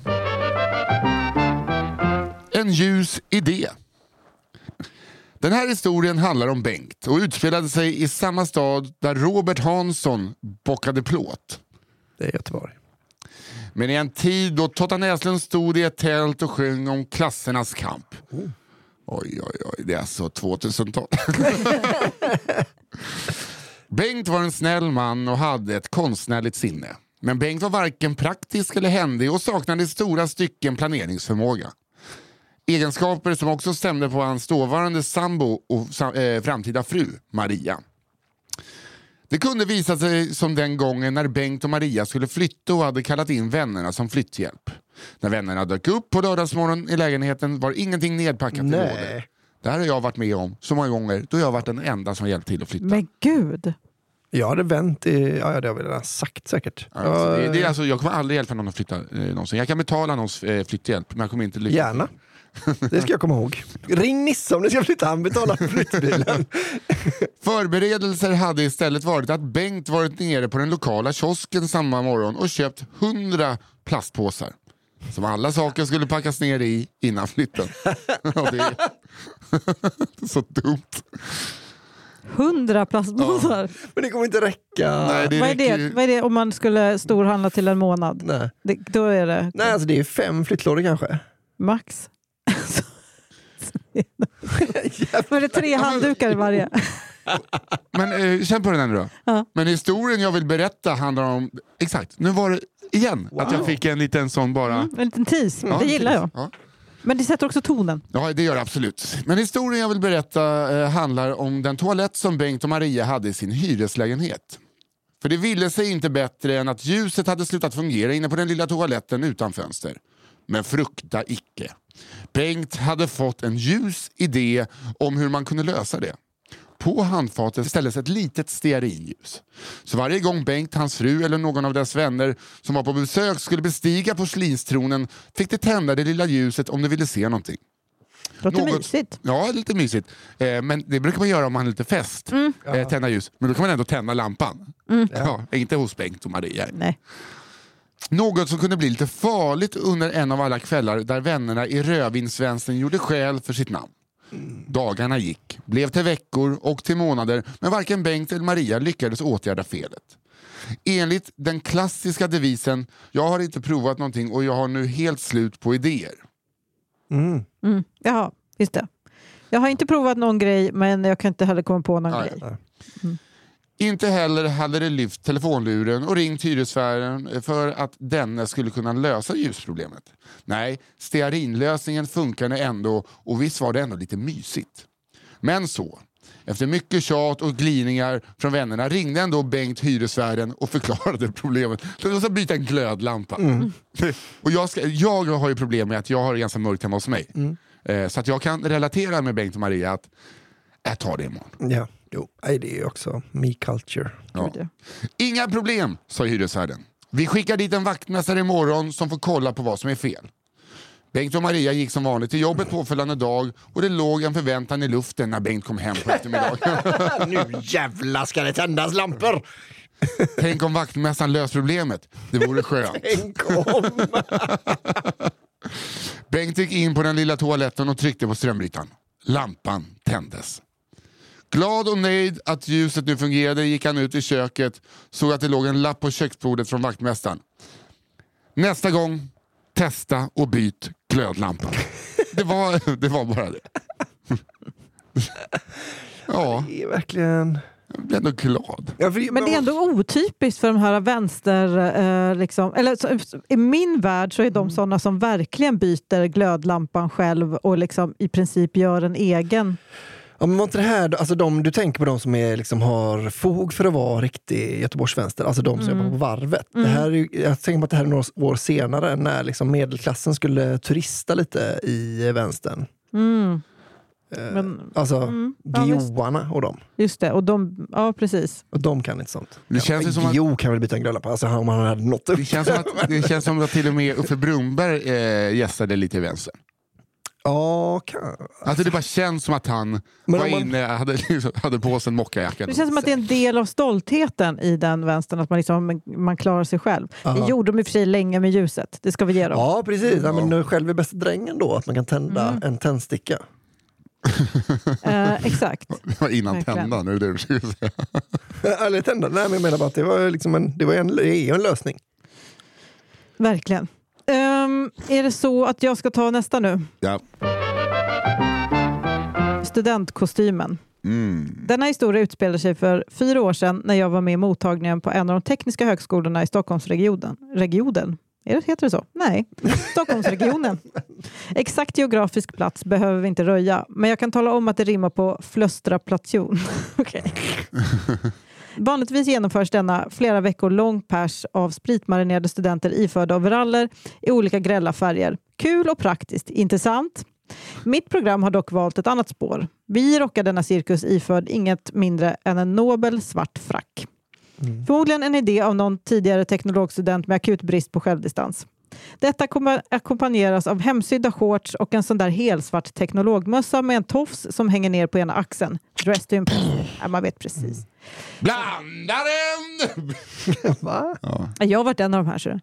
En ljus idé. Den här historien handlar om Bengt och utspelade sig i samma stad där Robert Hansson bockade plåt. Det är Göteborg. Men i en tid då Totta Näslund stod i ett tält och sjöng om klassernas kamp. Oj, oj, oj, det är alltså 2000-tal. Bengt var en snäll man och hade ett konstnärligt sinne. Men Bengt var varken praktisk eller händig och saknade i stora stycken planeringsförmåga. Egenskaper som också stämde på hans dåvarande sambo och eh, framtida fru Maria. Det kunde visa sig som den gången när Bengt och Maria skulle flytta och hade kallat in vännerna som flytthjälp. När vännerna dök upp på lördagsmorgon i lägenheten var ingenting nedpackat i lådor. Nej. Det här har jag varit med om så många gånger då jag har varit den enda som hjälpt till att flytta. Men gud. Jag hade vänt i... Ja, det har vi redan sagt säkert. Alltså, det, det är alltså, jag kommer aldrig hjälpa någon att flytta eh, någonsin. Jag kan betala någons eh, flytthjälp men jag kommer inte lyckas. Gärna. Det ska jag komma ihåg. Ring Nisse om ni ska flytta, han betalar flyttbilen. Förberedelser hade istället varit att Bengt varit nere på den lokala kiosken samma morgon och köpt 100 plastpåsar. Som alla saker skulle packas ner i innan flytten. Så dumt. Hundra plastpåsar. Men det kommer inte räcka. Nej, det Vad är det? ju- Vad är det om man skulle storhandla till en månad? Nej. Det, då är det Nej, alltså det är fem flyttlådor kanske. max. Var det tre handdukar i varje? Men eh, känn på den här nu då. Ja. Men historien jag vill berätta handlar om... Exakt, nu var det igen att jag fick en liten sån bara... Mm, en liten tease. Ja, det gillar jag. Ja. Men det sätter också tonen. Ja, det gör det absolut. Men historien jag vill berätta eh, handlar om den toalett som Bengt och Maria hade i sin hyreslägenhet. För det ville sig inte bättre än att ljuset hade slutat fungera inne på den lilla toaletten utan fönster. Men frukta icke. Bengt hade fått en ljus idé om hur man kunde lösa det. På handfatet ställdes ett litet stearinljus. Så varje gång Bengt, hans fru eller någon av deras vänner som var på besök skulle bestiga porslinstronen fick de tända det lilla ljuset om de ville se någonting. Låter Något- mysigt. Ja, lite mysigt. Eh, men det brukar man göra om man har lite fest. Eh, tända ljus. Men då kan man ändå tända lampan. Ja, inte hos Bengt och Maria. Nej. Något som kunde bli lite farligt under en av alla kvällar där vännerna i rödvinsvänstern gjorde skäl för sitt namn. Dagarna gick, blev till veckor och till månader men varken Bengt eller Maria lyckades åtgärda felet. Enligt den klassiska devisen “Jag har inte provat någonting och jag har nu helt slut på idéer”. Mm. Mm. Jaha, just det. Jag har inte provat någon grej men jag kan inte heller komma på någon Nej. grej. Inte heller hade det lyft telefonluren och ringt hyresvärden för att denne skulle kunna lösa ljusproblemet. Nej, stearinlösningen funkade ändå och visst var det ändå lite mysigt. Men så, efter mycket tjat och glidningar från vännerna ringde ändå Bengt hyresvärden och förklarade problemet. Det var som att byta en glödlampa. Och jag, ska, jag har ju problem med att jag har det ganska mörkt hemma hos mig. Eh, Så att jag kan relatera med Bengt och Maria att jag tar det imorgon. Ja, jo. Det är ju också me culture. Ja. Inga problem, sa hyresvärden. Vi skickar dit en vaktmästare imorgon som får kolla på vad som är fel. Bengt och Maria gick som vanligt till jobbet påföljande dag och det låg en förväntan i luften när Bengt kom hem på eftermiddagen. nu jävlar ska det tändas lampor! Tänk om vaktmästaren löst problemet. Det vore skönt. Tänk om! Bengt gick in på den lilla toaletten och tryckte på strömbrytaren. Lampan tändes. Glad och nöjd att ljuset nu fungerade gick han ut i köket såg att det låg en lapp på köksbordet från vaktmästaren. Nästa gång, testa och byt glödlampa. Det var, det var bara det. Ja, Det är verkligen... jag blev ändå glad. Ja, för, Men det är ändå otypiskt för de här vänster... Eh, liksom, eller, så, I min värld så är Mm. de sådana som verkligen byter glödlampan själv och liksom i princip gör en egen. Ja, men var inte det här, alltså de, du tänker på de som är, liksom, har fog för att vara riktig Göteborgsvänster, alltså de som Mm. jobbar på varvet. Det här är, jag tänker på att det här är några år senare när liksom medelklassen skulle turista lite i vänstern. Mm. Eh, Men, alltså mm, ja, och dem. just det, och de, ja precis. Och de kan inte sånt. Det känns ju som att- Gio kan väl byta en glödlampa, alltså om han hade nått upp. Det känns som att, det känns som att till och med Uffe Brumberg eh, gästade lite i vänster. Ja, kan... Alltså det bara känns som att han Men var man- inne, hade, liksom, hade på sig en mockajacka. Det känns som att det är en del av stoltheten i den vänstern, att man, liksom, man klarar sig själv. Aha. Det gjorde de i och för sig länge med ljuset, det ska vi ge dem. Ja, precis. Ja, men själv är bästa drängen då, att man kan tända Mm. en tändsticka. Eh, exakt. Det var innan Verkligen. tända nu. Det du försöker säga. Eller tända, nej men jag menar bara att det var liksom en, det var en, är en lösning. Verkligen. Ehm, är det så att jag ska ta nästa nu? Ja. Studentkostymen. Mm. Denna historia utspelade sig för fyra år sedan när jag var med i mottagningen på en av de tekniska högskolorna i Stockholmsregionen. Regionen? Är det, heter det så? Nej, Stockholmsregionen. Exakt geografisk plats behöver vi inte röja, men jag kan tala om att det rimmar på flöstraplation. Okej. Vanligtvis genomförs denna flera veckor lång pers av spritmarinerade studenter iförda overaller i olika grälla färger. Kul och praktiskt, inte sant? Mitt program har dock valt ett annat spår. Vi rockar denna cirkus iförd inget mindre än en nobel svart frack. Förmodligen en idé av någon tidigare teknologstudent med akut brist på självdistans. Detta kommer ackompanjeras av hemsydda shorts och en sån där helsvart teknologmössa med en tofs som hänger ner på ena axeln. Dressed to. Ja, man vet precis. Blandaren! Va? Jag har varit en av de här. Så.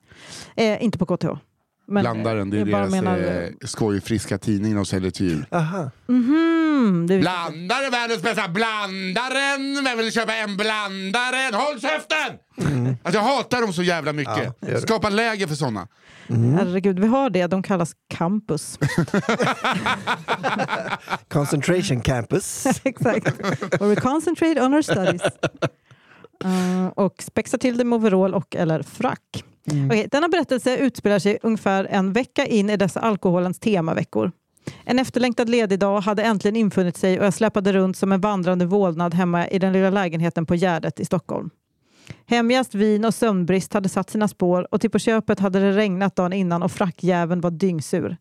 Eh, inte på KTH. Men, Blandaren, det är deras menar- eh, skojfriska tidning de säljer till jul. Aha. Mhm, det är Blandare, världens bästa blandaren! Vem vill köpa en blandare? Håll käften! Alltså, jag hatar dem så jävla mycket. Ja. Skapa läge för såna. Herregud, vi har det. De kallas campus. Concentration campus. Exakt. Where we concentrate on our studies. Uh, och spexar till det med overall och eller frack. Mm. Okej, denna berättelse utspelar sig ungefär en vecka in i dessa alkoholens temaveckor. En efterlängtad ledig dag hade äntligen infunnit sig och jag släpade runt som en vandrande vålnad hemma i den lilla lägenheten på Gärdet i Stockholm. Hemgäst, vin och sömnbrist hade satt sina spår och till på köpet hade det regnat dagen innan och frackjäveln var dyngsur.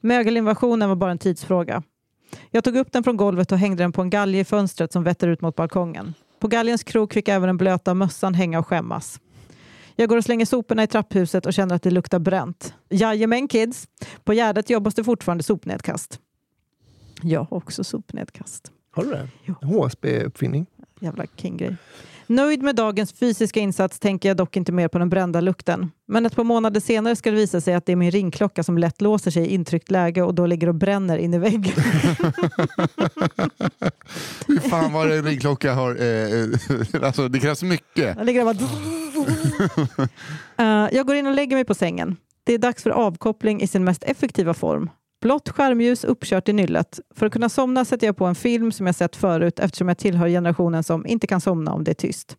Mögelinvasionen var bara en tidsfråga. Jag tog upp den från golvet och hängde den på en galge i fönstret som vetter ut mot balkongen. På galgens krok fick även den blöta mössan hänga och skämmas. Jag går och slänger soporna i trapphuset och känner att det luktar bränt. Jajamän kids! På Gärdet jobbas det fortfarande sopnedkast. Jag har också sopnedkast. Har du det? Ja. HSB-uppfinning. Jävla kinggrej. Nöjd med dagens fysiska insats tänker jag dock inte mer på den brända lukten. Men ett par månader senare ska det visa sig att det är min ringklocka som lätt låser sig i intryckt läge och då ligger och bränner in i väggen. Hur fan var det en ringklocka har... Eh, alltså, det krävs mycket. Jag ligger bara... Eh, jag går in och lägger mig på sängen. Det är dags för avkoppling i sin mest effektiva form. Blått skärmljus uppkört i nyllet. För att kunna somna sätter jag på en film som jag sett förut eftersom jag tillhör generationen som inte kan somna om det är tyst.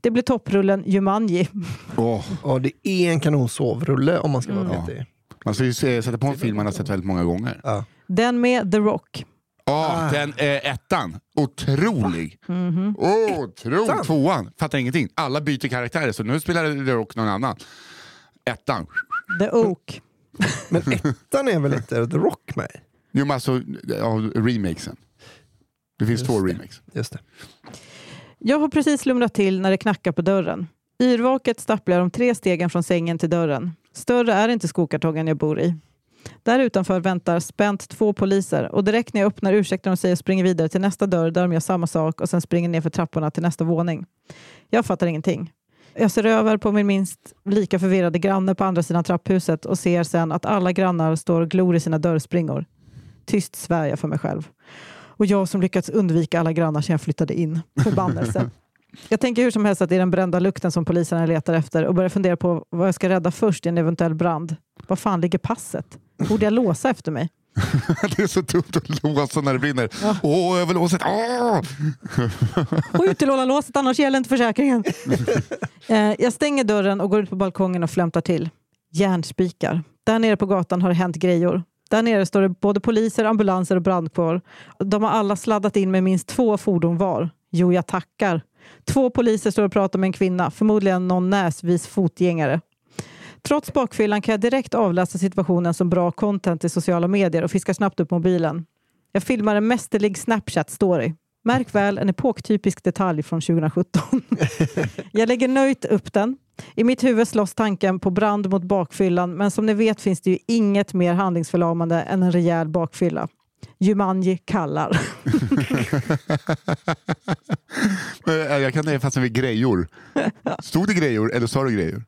Det blir topprullen Jumanji. Åh, Ja, det är en kanon sovrulle om man ska vara Mm. petig. man ska ju se- sätta på en film man har sett väldigt många gånger. Ja. Den med The Rock. Ja, Ah. den eh, ettan. Otrolig. Mhm. Otrolig. Tvåan. Fattar ingenting. Alla byter karaktärer så nu spelar The Rock någon annan. Ettan. The Oak. Men ettan är väl inte The Rock med? Jo men alltså, ja, remakesen. Det finns Just två det. remakes. Just det. Jag har precis slumrat till när det knackar på dörren. Yrvaket stapplar de tre stegen från sängen till dörren. Större är inte skokartongen jag bor i. Där utanför väntar spänt två poliser och direkt när jag öppnar ursäktar de sig och springer vidare till nästa dörr där de gör samma sak och sen springer ner för trapporna till nästa våning. Jag fattar ingenting. Jag ser över på min minst lika förvirrade granne på andra sidan trapphuset och ser sen att alla grannar står och glor i sina dörrspringor. Tyst svär jag för mig själv. Och jag som lyckats undvika alla grannar sedan jag flyttade in. Förbannelse. Jag tänker hur som helst att det är den brända lukten som poliserna letar efter och börjar fundera på vad jag ska rädda först i en eventuell brand. Var fan ligger passet? Borde jag låsa efter mig? det är så dumt att låsa när det brinner. Ja. Åh, ett... Åh! Skjut till låset annars gäller inte försäkringen. Eh, jag stänger dörren och går ut på balkongen och flämtar till. Järnspikar. Där nere på gatan har det hänt grejor. Där nere står det både poliser, ambulanser och brandkår. De har alla sladdat in med minst två fordon var. Jo, jag tackar. Två poliser står och pratar med en kvinna, förmodligen någon näsvis fotgängare. Trots bakfyllan kan jag direkt avläsa situationen som bra content i sociala medier och fiskar snabbt upp mobilen. Jag filmar en mästerlig Snapchat-story. Märk väl en epoktypisk detalj från 2017. jag lägger nöjt upp den. I mitt huvud slåss tanken på brand mot bakfyllan men som ni vet finns det ju inget mer handlingsförlamande än en rejäl bakfylla. Jumanji kallar. Eh, Jag kan det fast vid grejor. Stod det grejor eller sa du grejor?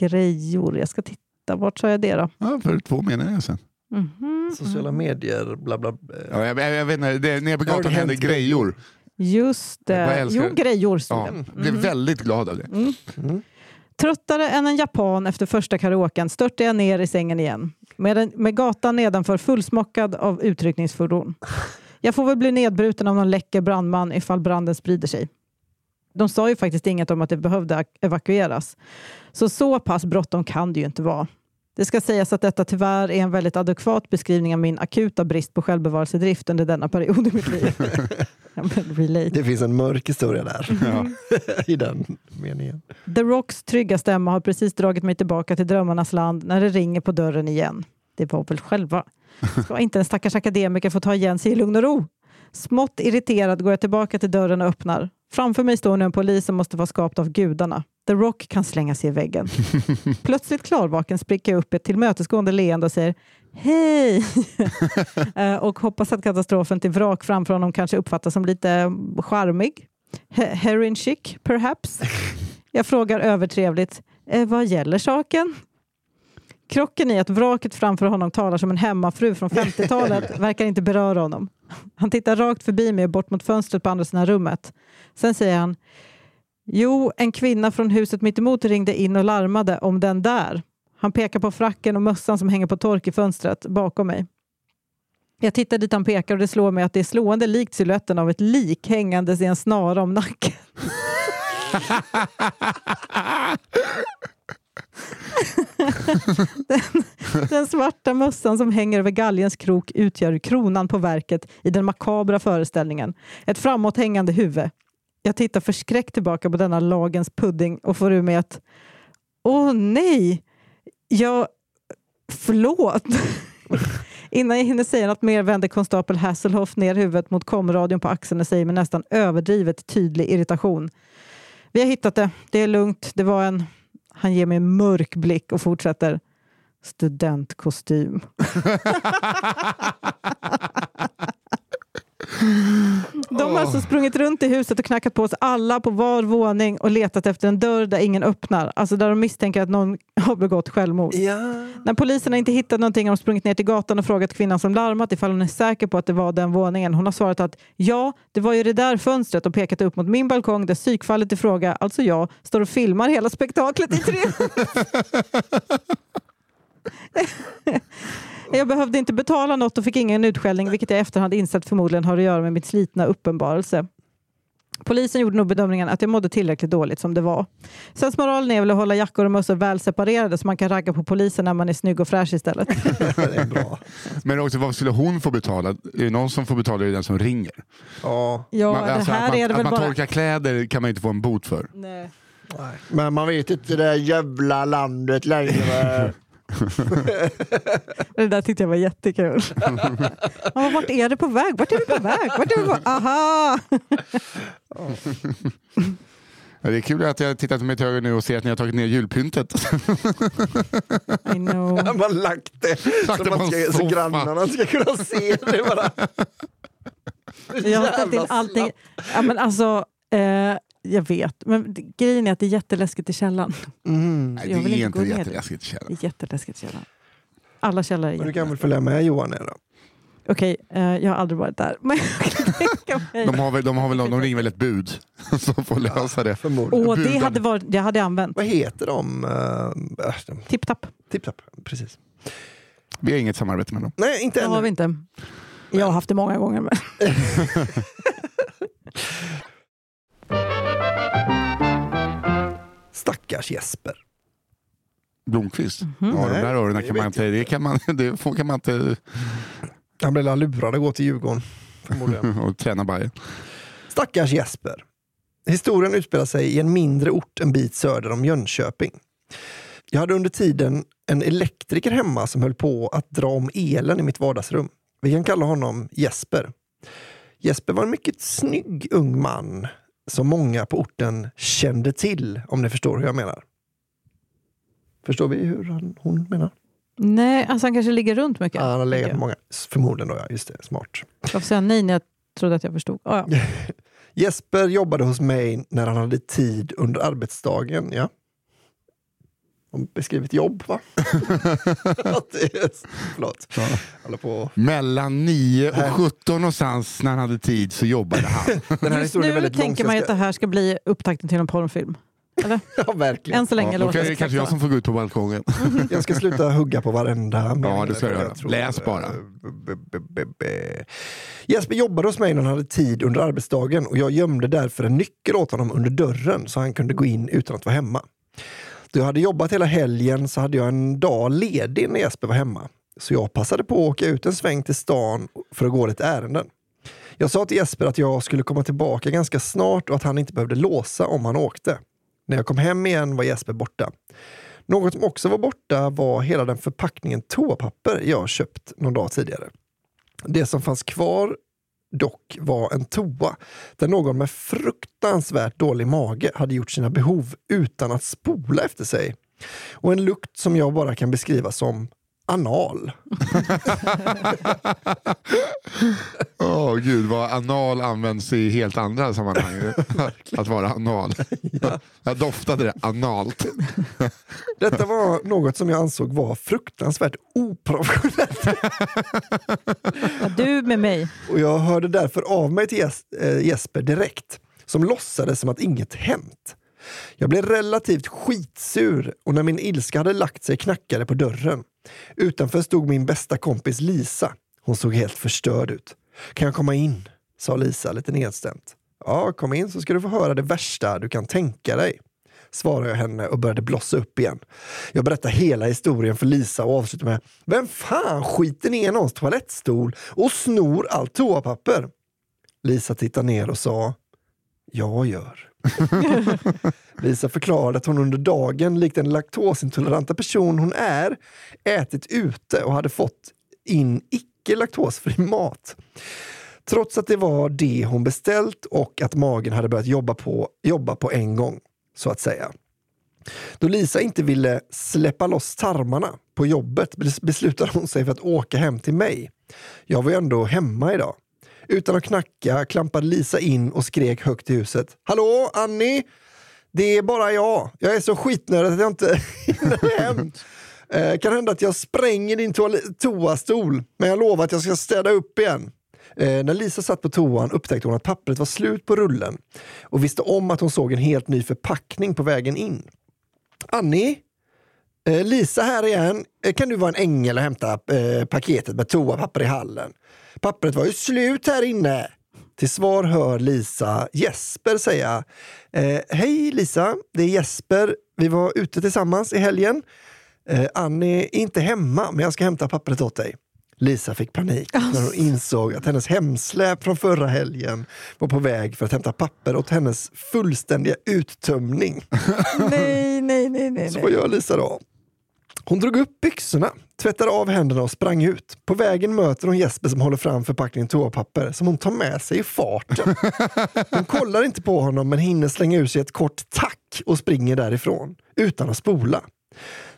Grejor. Jag ska titta. Vart sa jag det då? Ja, för två meningar sen. Mhm. Sociala medier, bla bla. eh, Ja, jag, jag, jag vet inte, det, nere på gatan händer grejor. Just det. Jo, grejor stod Ja, det. jag blev väldigt glad av det. Mm. Tröttare än en japan efter första karaoken störtade jag ner i sängen igen. Med, en, med gatan nedanför fullsmockad av utryckningsfordon. Jag får väl bli nedbruten av någon läcker brandman ifall branden sprider sig. De sa ju faktiskt inget om att det behövde ak- evakueras. Så så pass bråttom kan det ju inte vara. Det ska sägas att detta tyvärr är en väldigt adekvat beskrivning av min akuta brist på självbevarelsedrift under denna period i mitt liv. Det finns en mörk historia där, Ja. i den meningen. The Rocks trygga stämma har precis dragit mig tillbaka till drömmarnas land när det ringer på dörren igen. Det var väl själva. Ska inte en stackars akademiker få ta igen sig i lugn och ro? Smått irriterad går jag tillbaka till dörren och öppnar. Framför mig står nu en polis som måste vara skapt av gudarna. The Rock kan slänga sig i väggen. Plötsligt klarvaken spricker jag upp ett tillmötesgående leende och säger Hej! Eh, och hoppas att katastrofen till vrak framför honom kanske uppfattas som lite charmig. He- Heroin chic, perhaps? Jag frågar övertrevligt, eh, vad gäller saken? Krocken i att vraket framför honom talar som en hemmafru från 50-talet verkar inte beröra honom. Han tittar rakt förbi mig och bort mot fönstret på andra sidan rummet. Sen säger han, jo, en kvinna från huset mittemot ringde in och larmade om den där. Han pekar på fracken och mössan som hänger på tork i fönstret bakom mig. Jag tittar dit han pekar och det slår mig att det är slående likt siluetten av ett lik hängandes i en snara om nacken. den, den svarta mössan som hänger över galgens krok utgör kronan på verket i den makabra föreställningen. Ett framåthängande huvud. Jag tittar förskräckt tillbaka på denna lagens pudding och får ur mig ett Åh nej! Jag... Förlåt! Innan jag hinner säga något mer vänder konstapel Hasselhoff ner huvudet mot komradion på axeln och säger med nästan överdrivet tydlig irritation. Vi har hittat det. Det är lugnt. Det var en... Han ger mig en mörk blick och fortsätter. Studentkostym. De har alltså sprungit runt i huset och knackat på oss alla på var våning och letat efter en dörr där ingen öppnar. Alltså där de misstänker att någon har begått självmord. Ja. När poliserna inte hittat någonting har de sprungit ner till gatan och frågat kvinnan som larmat ifall hon är säker på att det var den våningen. Hon har svarat att ja, det var ju det där fönstret och pekat upp mot min balkong där psykfallet i fråga, alltså jag, står och filmar hela spektaklet i tre Jag behövde inte betala något och fick ingen utskällning, vilket jag i efterhand insett förmodligen har att göra med mitt slitna uppenbarelse. Polisen gjorde nog bedömningen att jag mådde tillräckligt dåligt som det var. Sensmoralen är väl att hålla jackor och mössor väl separerade så man kan ragga på polisen när man är snygg och fräsch istället. Det. Men också vad skulle hon få betala? Är det någon som får betala är det den som ringer. Ja, Ja, Man- det alltså, här att man, är det att väl man bara... torkar kläder kan man inte få en bot för. Nej. nej. Men man vet inte det där jävla landet längre. Det där tyckte jag var jättekul. ja, vart är det på väg? Vart är vi på väg? Vart är vi på... Aha! Ja, det är kul att jag tittat till höger nu och ser att ni har tagit ner julpyntet. I know. Man har lagt det Lagt så, man ska, så grannarna ska kunna se det. Bara. Jag har ställt Jävla allting. Ja, men alltså, eh, jag vet, men det- grejen är att det är jätteläskigt i källaren. Mm. Nej, Jag vill det är inte inte gå ner. jätteläskigt. känner Det jag. är jätteläskigt i källaren. Alla källare är Men du kan väl följa med Johan då? Okej, eh, jag har aldrig varit där. Men jag. De, har väl, de, har väl, de ringer väl ett bud som får lösa det. Åh, det hade, varit, det hade jag använt. Vad heter de? Uh, Tipp-tapp. Tipp-tapp, precis. Vi har inget samarbete med dem. Nej, inte Det har ännu. vi inte. Jag har haft det många gånger. Men. Stackars Jesper. Blomqvist. Mhm. Ja, de Nej, där öronen kan man inte... Det kan man, det får, kan man inte Han blev lurad att gå till Djurgården. Och träna Bajen. Stackars Jesper. Historien utspelar sig i en mindre ort en bit söder om Jönköping. Jag hade under tiden en elektriker hemma som höll på att dra om elen i mitt vardagsrum. Vi kan kalla honom Jesper. Jesper var en mycket snygg ung man som många på orten kände till, om ni förstår hur jag menar. Förstår vi hur han, hon menar? Nej, alltså han kanske ligger runt mycket. Ja, han har legat jag. många. Förmodligen då, ja. Just det. Smart. Varför säger jag nej när jag trodde att jag förstod? Ah, ja. Jesper jobbade hos mig när han hade tid under arbetsdagen. Ja. De beskrivit jobb, va? Att det är, förlåt. Ja. På. Mellan 9 och Här. 17 någonstans när han hhade tid så jobbade han. Den här Just nu tänker man ju att det här ska bli upptakten till en porrfilm. Eller? Ja, verkligen. Än så länge Ja, låter kan- det kanske jag som får gå ut på balkongen. Jag ska sluta hugga på varenda mening det ska du göra. Läs bara. B- Jesper jobbade hos mig när han hade tid under arbetsdagen och jag gömde därför en nyckel åt honom under dörren så han kunde gå in utan att vara hemma. Då jag hade jobbat hela helgen så hade jag en dag ledig när Jesper var hemma. Så jag passade på att åka ut en sväng till stan för att gå lite ärenden. Jag sa till Jesper att jag skulle komma tillbaka ganska snart och att han inte behövde låsa om han åkte. När jag kom hem igen var Jesper borta. Något som också var borta var hela den förpackningen toapapper jag köpt någon dag tidigare. Det som fanns kvar dock var en toa där någon med fruktansvärt dålig mage hade gjort sina behov utan att spola efter sig. Och en lukt som jag bara kan beskriva som anal. Åh gud vad anal används i helt andra sammanhang. att vara anal. Jag doftade det analt. Detta var något som jag ansåg var fruktansvärt oprofessionellt Ja, du med mig. och jag hörde därför av mig till Jes- eh, Jesper direkt, som låtsades som att inget hänt. Jag blev relativt skitsur och när min ilska hade lagt sig knackade på dörren. Utanför stod min bästa kompis Lisa. Hon såg helt förstörd ut. Kan jag komma in? sa Lisa lite nedstämt. Ja, kom in så ska du få höra det värsta du kan tänka dig svarade jag henne och började blossa upp igen. Jag berättar hela historien för Lisa och avslutar med Vem fan skiter ner någons toalettstol och snor allt toapapper? Lisa tittar ner och sa Jag gör. Lisa förklarade att hon under dagen, likt den laktosintoleranta person hon är, ätit ute och hade fått in icke laktosfri mat. Trots att det var det hon beställt och att magen hade börjat jobba på, jobba på en gång, så att säga. Då Lisa inte ville släppa loss tarmarna på jobbet beslutade hon sig för att åka hem till mig. Jag var ju ändå hemma idag. Utan att knacka klampade Lisa in och skrek högt i huset. Hallå Annie! Det är bara jag. Jag är så skitnödig att jag inte hinner hem. Eh, kan hända att jag spränger din toastol, men jag lovar att jag ska städa upp igen. Eh, när Lisa satt på toan upptäckte hon att pappret var slut på rullen och visste om att hon såg en helt ny förpackning på vägen in. Annie? Eh, Lisa här igen. Eh, kan du vara en ängel och hämta eh, paketet med toapapper i hallen? Pappret var ju slut här inne. Till svar hör Lisa Jesper säga eh, Hej Lisa, det är Jesper. Vi var ute tillsammans i helgen. Eh, Annie är inte hemma, men jag ska hämta pappret åt dig. Lisa fick panik när hon insåg att hennes hemsläp från förra helgen var på väg för att hämta papper åt hennes fullständiga uttömning. Nej, nej, nej, nej. Så vad gör Lisa då? Hon drog upp byxorna, tvättade av händerna och sprang ut. På vägen möter hon Jesper som håller fram förpackningen toapapper som hon tar med sig i farten. Hon kollar inte på honom men hinner slänga ur sig ett kort tack och springer därifrån utan att spola.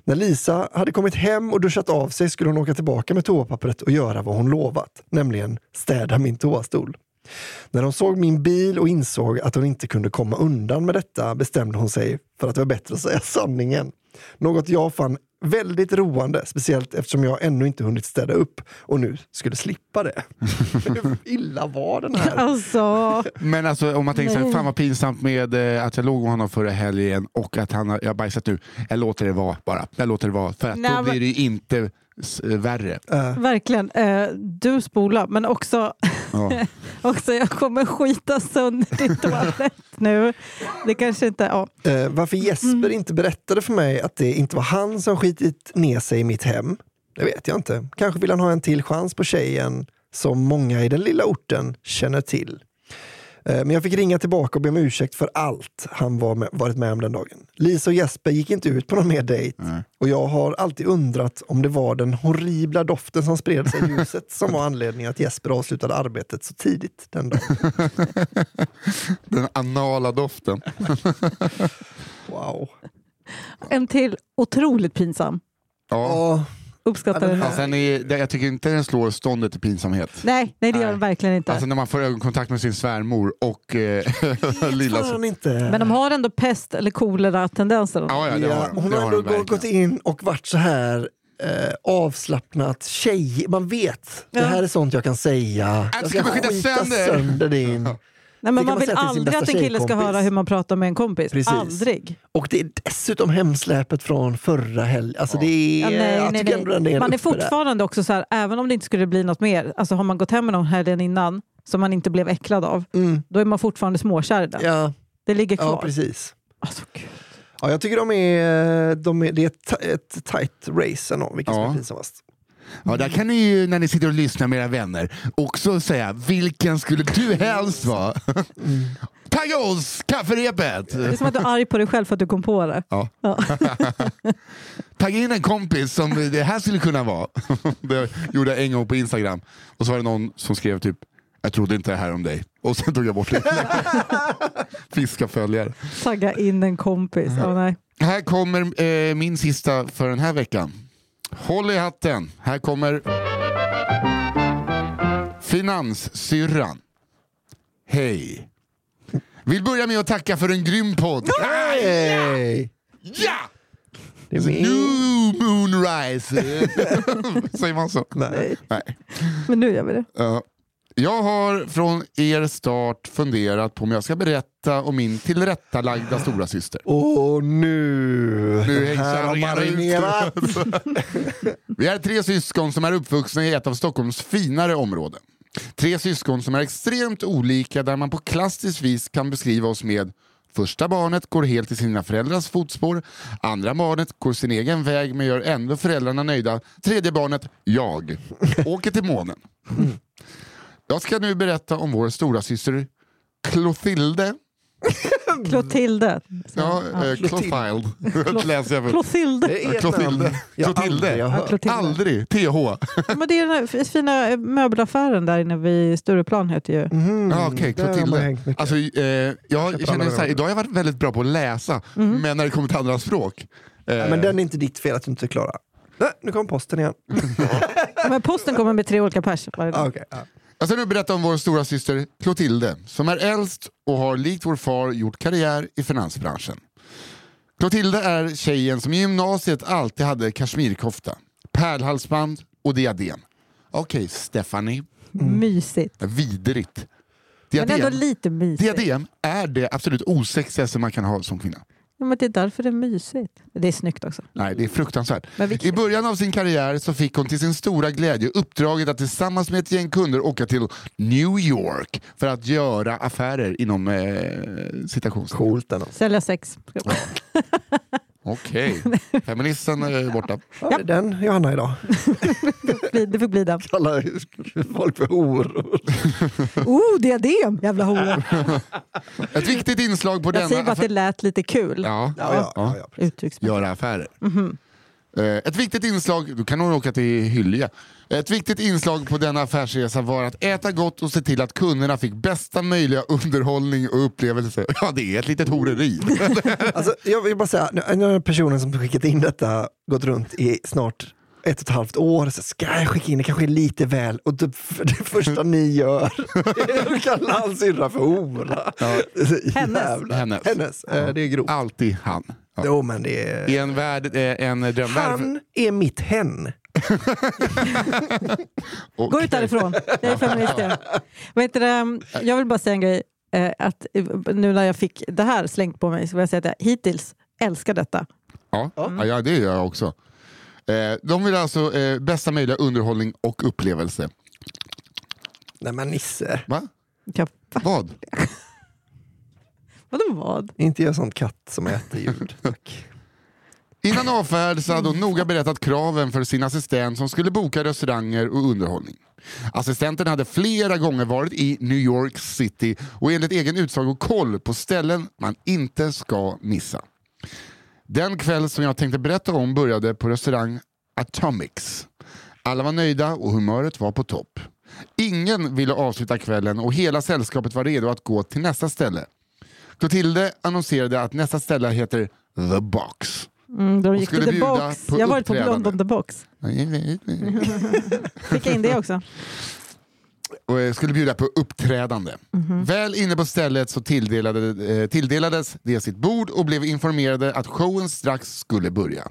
När Lisa hade kommit hem och duschat av sig skulle hon åka tillbaka med toapappret och göra vad hon lovat, nämligen städa min toastol. När hon såg min bil och insåg att hon inte kunde komma undan med detta bestämde hon sig för att det var bättre att säga sanningen. Något jag fann väldigt roande, speciellt eftersom jag ännu inte hunnit städa upp och nu skulle slippa det. Hur illa var den här? Alltså, Men alltså om man tänker så här, fan vad pinsamt med eh, att jag låg med honom förra helgen och att han har, jag har bajsat nu. Jag låter det vara bara. Jag låter det vara. För att Nej, då blir det ju inte värre. Äh, verkligen. Eh, du spolar, men också, Ja. också jag kommer skita sönder din toalett nu. Det kanske inte... Ja. Eh, varför Jesper inte berättade för mig att det inte var han som skitit ner sig i mitt hem, det vet jag inte. Kanske vill han ha en till chans på tjejen som många i den lilla orten känner till. Eh, Men jag fick ringa tillbaka och be om ursäkt för allt han var med, varit med om den dagen. Lisa och Jesper gick inte ut på någon mer dejt och jag har alltid undrat om det var den horribla doften som spred sig i huset som var anledningen att Jesper avslutade arbetet så tidigt den dagen. Den anala doften. Wow. En till otroligt pinsam. Ja. Ja, Uppskattar Ja, den Alltså, den är, det- jag tycker inte den slår ståndet i pinsamhet. Nej, nej, det gör den verkligen inte. Alltså när man får ögonkontakt med sin svärmor och eh, lilla... fan inte. Men de har ändå pest eller kolera-tendenser. Ja, ja, det Ja, har de. hon Det har har ändå verkligen. gått in och varit så här eh, avslappnat tjej. Man vet, det Ja. här är sånt jag kan säga. Äh, ska vi skita sönder? sönder din. Nej, men man man vill aldrig att en kille ska höra hur man pratar med en kompis. Precis. Aldrig. Och det är dessutom hemsläpet från förra helgen. Alltså det är, Ja, nej, jag nej, den nej. är Man är uppe där. fortfarande också så här, även om det inte skulle bli något mer, alltså har man gått hem med någon helgen innan som man inte blev äcklad av, Mm. då är man fortfarande småkär den. Ja, Det ligger ja, kvar. precis. alltså, gud. Ja, jag tycker de är, de är, det är ett, ett tight race ändå, vilka som Ja. är pinsammast. Ja, där kan ni ju när ni sitter och lyssnar med era vänner också säga vilken skulle du helst vara? Tagga oss, kafferepet! Det är som att du är arg på dig själv för att du kom på det. Ja. Ja. Tagga in en kompis som det här skulle kunna vara. Det gjorde jag en gång på Instagram. Och så var det någon som skrev typ jag trodde inte det här om dig. Och sen tog jag bort det. Fiska följare. Tagga in en kompis. Ja, nej. Här kommer eh, min sista för den här veckan. Håll i hatten. Här kommer Finanssyrran. Hej. Vill börja med att tacka för en grym podd. Ja! Det är min... New Moonrise. Säger man så? Nej. Nej. Men nu gör vi det. Ja. Jag har från er start funderat på om jag ska berätta om min tillrättalagda stora syster. Och nu... Nu Den här har marinerat. Vi är tre syskon som är uppvuxna i ett av Stockholms finare områden. Tre syskon som är extremt olika där man på klassiskt vis kan beskriva oss med Första barnet går helt i sina föräldrars fotspår. Andra barnet går sin egen väg men gör ändå föräldrarna nöjda. Tredje barnet, jag, åker till månen. Jag ska nu berätta om vår stora syster Clotilde. Clotilde. Ja, eh, Clotilde. läser jag för. Clotilde. Det är ett Clotilde. jag Clotilde. aldrig hört. Clotilde. Aldrig. TH. Men det är den här fina möbelaffären där inne vid Stureplan heter ju. Mhm, Ja, okej, där har man Clotilde. hängt mycket. Alltså, eh, jag känner så här, idag har jag varit väldigt bra på att läsa, men när det kommer till andra språk. Eh, Nej, men den är inte ditt fel att du inte är klara. Nej, nu kom posten igen. Ja, Men posten kommer med tre olika pers varje dag. Ah, okej, ja. Jag ska nu berätta om vår stora syster Clotilde, som är äldst och har likt vår far gjort karriär i finansbranschen. Clotilde är tjejen som i gymnasiet alltid hade kashmirkofta, pärlhalsband och diadem. Okej, Stephanie. Mysigt. Vidrigt. Men ändå Diadem, lite mysigt. diadem är det absolut osexigaste man kan ha som kvinna. Ja, men det är därför det är mysigt. Det är snyggt också. Nej, det är fruktansvärt. I början av sin karriär så fick hon till sin stora glädje uppdraget att tillsammans med ett gäng kunder åka till New York för att göra affärer inom eh, citationstecken. Sälja sex. Okej, feministen är borta. Ja, det är den Johanna idag. Det fick bli den. Kallar folk för horor. Oh, diadem! Jävla hora. Ett viktigt inslag på Jag denna säger bara att det lät lite kul. Ja, Ja, ja, ja, göra affärer. Mhm. Eh, Ett viktigt inslag, då kan hon åka till Hyllie. Ett viktigt inslag på denna affärsresa var att äta gott och se till att kunderna fick bästa möjliga underhållning och upplevelse. Ja, det är ett litet horeri. Alltså, jag vill bara säga, nu har personen som skickat in detta gått runt i snart ett och ett halvt år. Så ska jag skicka in det kanske är lite väl och det, det första ni gör är att kalla hans syrra för hora. Hennes. Jävlar. Hennes. Hennes. Eh, Det är grovt. Alltid han. Ja. Jo, men det är... I en värld, eh, en drömvärld. Han är mitt hen. Gå ut därifrån. Jag är feminist. heter det? Jag vill bara säga en grej. eh, Att nu när jag fick det här slängt på mig så vill jag säga att jag hittills älskar detta. Ja, ja. ja, det gör jag också. Eh, de vill alltså bästa möjliga underhållning och upplevelse. Nej men Nisse, va? Vad? Vadå vad? inte jag sån katt som äter ljud. Tack. Innan avfärd så hade hon noga berättat kraven för sin assistent som skulle boka restauranger och underhållning. Assistenten hade flera gånger varit i New York City och enligt egen utsago koll på ställen man inte ska missa. Den kväll som jag tänkte berätta om började på restaurang Atomics. Alla var nöjda och humöret var på topp. Ingen ville avsluta kvällen och hela sällskapet var redo att gå till nästa ställe. Clotilde annonserade att nästa ställe heter The Box. Mm, de gick till The Box. Jag har varit på. London The Box. Skicka in det också. och eh, skulle bjuda på uppträdande. Väl inne på stället så tilldelade, eh, tilldelades det sitt bord och blev informerade att showen strax skulle börja.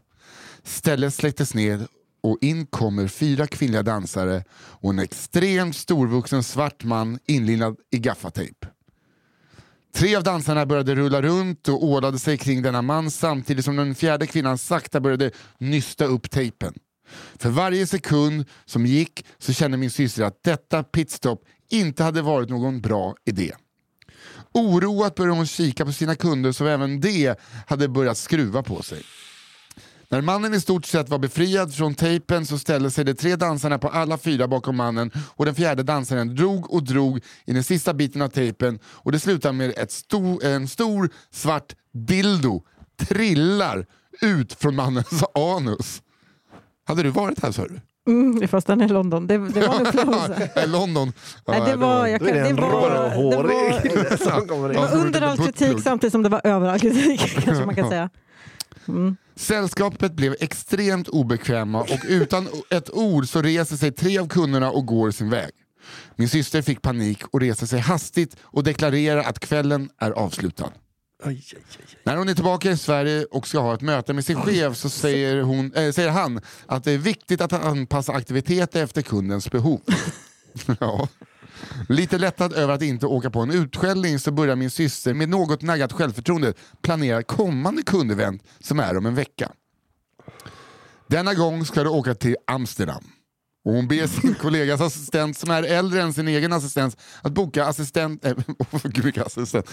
Stället släcktes ned och in kommer fyra kvinnliga dansare och en extremt storvuxen svart man inlindad i gaffatejp. Tre av dansarna började rulla runt och ålade sig kring denna man samtidigt som den fjärde kvinnan sakta började nysta upp tejpen. För varje sekund som gick så kände min syster att detta pitstop inte hade varit någon bra idé. Oroat började hon kika på sina kunder som även de hade börjat skruva på sig. När mannen i stort sett var befriad från tejpen så ställde sig de tre dansarna på alla fyra bakom mannen och den fjärde dansaren drog och drog i den sista biten av tejpen och det slutade med ett stor, en stor svart dildo trillar ut från mannens anus. Hade du varit här sa du? Mm, fast den är i London. Det, det var en. I London? Nej, det var, jag kan, det var, det var, det var under all kritik samtidigt som det var över all kritik. kanske man kan säga. Mm. Sällskapet blev extremt obekväma och utan ett ord så reser sig tre av kunderna och går sin väg. Min syster fick panik och reser sig hastigt och deklarerar att kvällen är avslutad. Aj, aj, aj. När hon är tillbaka i Sverige och ska ha ett möte med sin chef så säger, hon, äh, säger han att det är viktigt att anpassa aktiviteter efter kundens behov. ja. Lite lättad över att inte åka på en utskällning så börjar min syster med något naggat självförtroende planera kommande kundevent som är om en vecka. Denna gång ska du åka till Amsterdam. Och hon ber sin kollegas assistent som är äldre än sin egen assistent att boka assistent... Äh, gud, vilken assistent.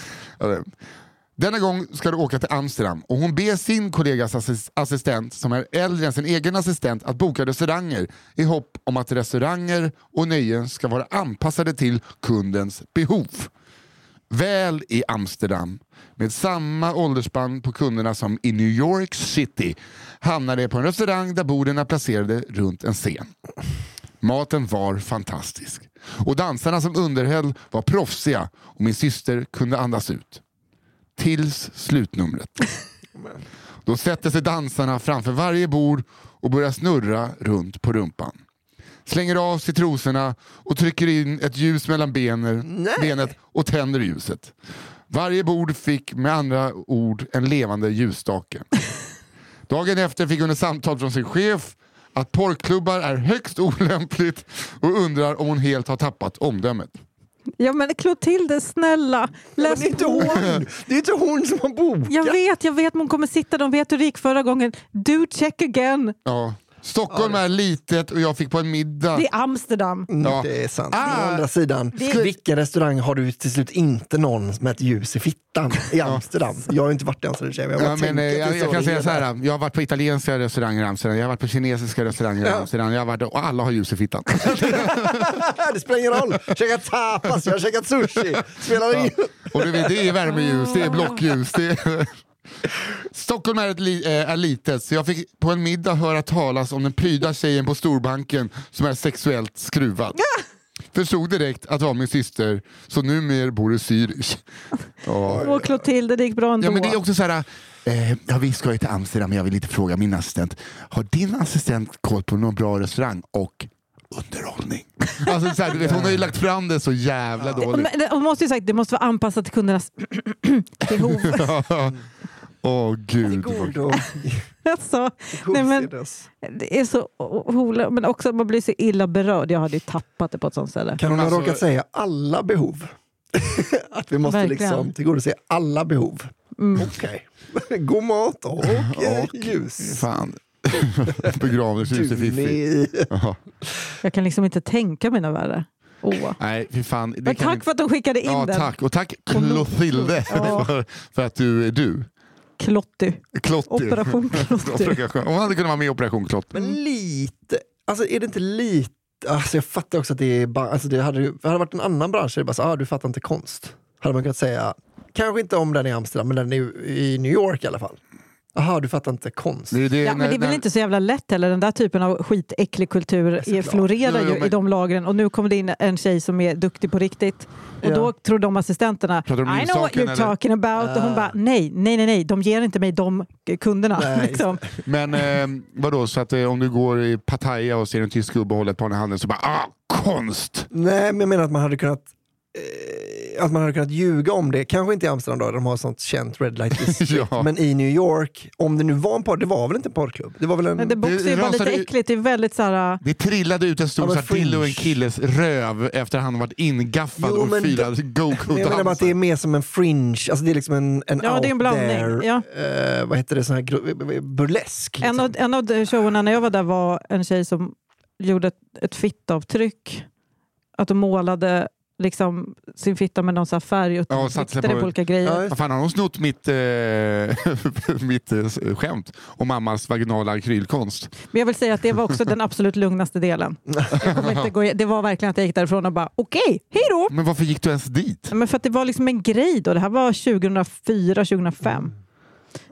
Denna gång ska du åka till Amsterdam och hon ber sin kollegas assistent som är äldre än sin egen assistent att boka restauranger i hopp om att restauranger och nöjen ska vara anpassade till kundens behov. Väl i Amsterdam, med samma åldersspann på kunderna som i New York City, hamnade jag på en restaurang där borden är placerade runt en scen. Maten var fantastisk. Och dansarna som underhöll var proffsiga och min syster kunde andas ut. Tills slutnumret. Då sätter sig dansarna framför varje bord och börjar snurra runt på rumpan. Slänger av sig trosorna och trycker in ett ljus mellan benen, benet och tänder ljuset. Varje bord fick med andra ord en levande ljusstake. Dagen efter fick hon ett samtal från sin chef att porrklubbar är högst olämpligt och undrar om hon helt har tappat omdömet. Ja men Clotilde, snälla, Men läs det är inte hon! Det är inte hon som har bokat! Jag vet, jag vet, men hon kommer sitta, de vet hur det gick förra gången. Do check again. Ja. Stockholm är litet och jag fick på en middag Det är Amsterdam. Mm, Ja. Det är sant. Ah. Å andra sidan, Det- vilken restaurang har du till slut inte någon med ett ljus i fittan i Amsterdam? Jag har inte varit i Amsterdam, jag bara Ja, men, tänker eh, att det jag, är jag kan det säga är så där. här, jag har varit på italienska restauranger i Amsterdam, jag har varit på kinesiska restauranger i. Amsterdam, jag har varit, och alla har ljus i fittan. det spelar ingen roll. Käkat tapas, jag har käkat sushi. Spelar ingen Och du vet, det är värmeljus, det är blockljus. Det är... Stockholm är, ett li, eh, är litet, så jag fick på en middag höra talas om den pryda tjejen på storbanken som är sexuellt skruvad. Förstod direkt att det var min syster, så numera bor i Zürich. Och Clotilde, det gick bra ändå. Ja men det är också så här, eh, ja, vi ska ju till Amsterdam men jag vill inte fråga min assistent. Har din assistent koll på någon bra restaurang och underhållning? Alltså, så här, du vet, hon har ju lagt fram det så jävla dåligt. Men det, hon måste ju sagt, det måste vara anpassat till kundernas behov. Åh gud. god och alltså, nej, men, det är så ola, men också att man blir så illa berörd. Jag hade ju tappat det på ett sånt ställe. Kan hon ha Alltså- råkat säga alla behov? att vi måste Verkligen. liksom tillgodose alla behov. Mm. Okej. God mat och, Och- ljus. Fan. Begravningsljus är fiffigt. Jag kan liksom inte tänka mig något värre. Åh. Nej, fy fan. Det Men tack inte- för att de skickade in Ja, den. tack. Och tack Clotilde Ja. för, för att du är du. Klotty. Klotty. Operation Klotty. Hon hade kunnat vara med i Operation Klotty. Men lite, alltså är det inte lite, alltså jag fattar också att det är bara, alltså det hade, ju- hade det varit en annan bransch, så är det bara så, ah, du fattar inte konst. Hade man kunnat säga, kanske inte om den i Amsterdam, men den är i New York i alla fall. Jaha, du fattar inte konst. Det är det, Ja, men när- det är väl när- inte så jävla lätt heller. Den där typen av skitäcklig kultur är, florerar Jo, jo, ju i men- de lagren. Och nu kommer det in en tjej som är duktig på riktigt. Och Ja. då tror de assistenterna, om I know what you're eller? talking about. Och hon Ah. bara, nej, nej, nej, nej, de ger inte mig de kunderna. Liksom. Men eh, vadå, så att eh, om du går i Pattaya och ser en tysk gubbe hålla ett barn i handen så bara ah, konst! Nej, men jag menar att man hade kunnat, eh, att man hade kunnat ljuga om det. Kanske inte i Amsterdam då, där de har sånt känt Red Light District. Ja. Men i New York, om det nu var en podd, det var väl inte en poddklubb? Det var väl en... Men det boxar ju bara lite äckligt. Det är väldigt så här... Det trillade ut en Ja, stor sardill och en killes röv efter att han varit ingaffad Jo, och firade Men jag menar bara att det är mer som en fringe, alltså det är liksom en, en Ja, out det är en blandning, there, ja. eh, vad heter det, sån här gro- burlesk. Liksom. En av, en av de showerna när jag var där var en tjej som gjorde ett, ett fittavtryck. Att de målade liksom sin fitta med någon så här färg och Ja, och satte på- på olika grejer. Ja, fan, har hon snott mitt, eh, mitt eh, skämt om mammas vaginala akrylkonst? Men jag vill säga att det var också den absolut lugnaste delen. Jag kommer inte gå, det var verkligen att jag gick därifrån och bara okej, hej då! Men varför gick du ens dit? Men för att det var liksom en grej då. Det här var 2004, 2005. Det Ja,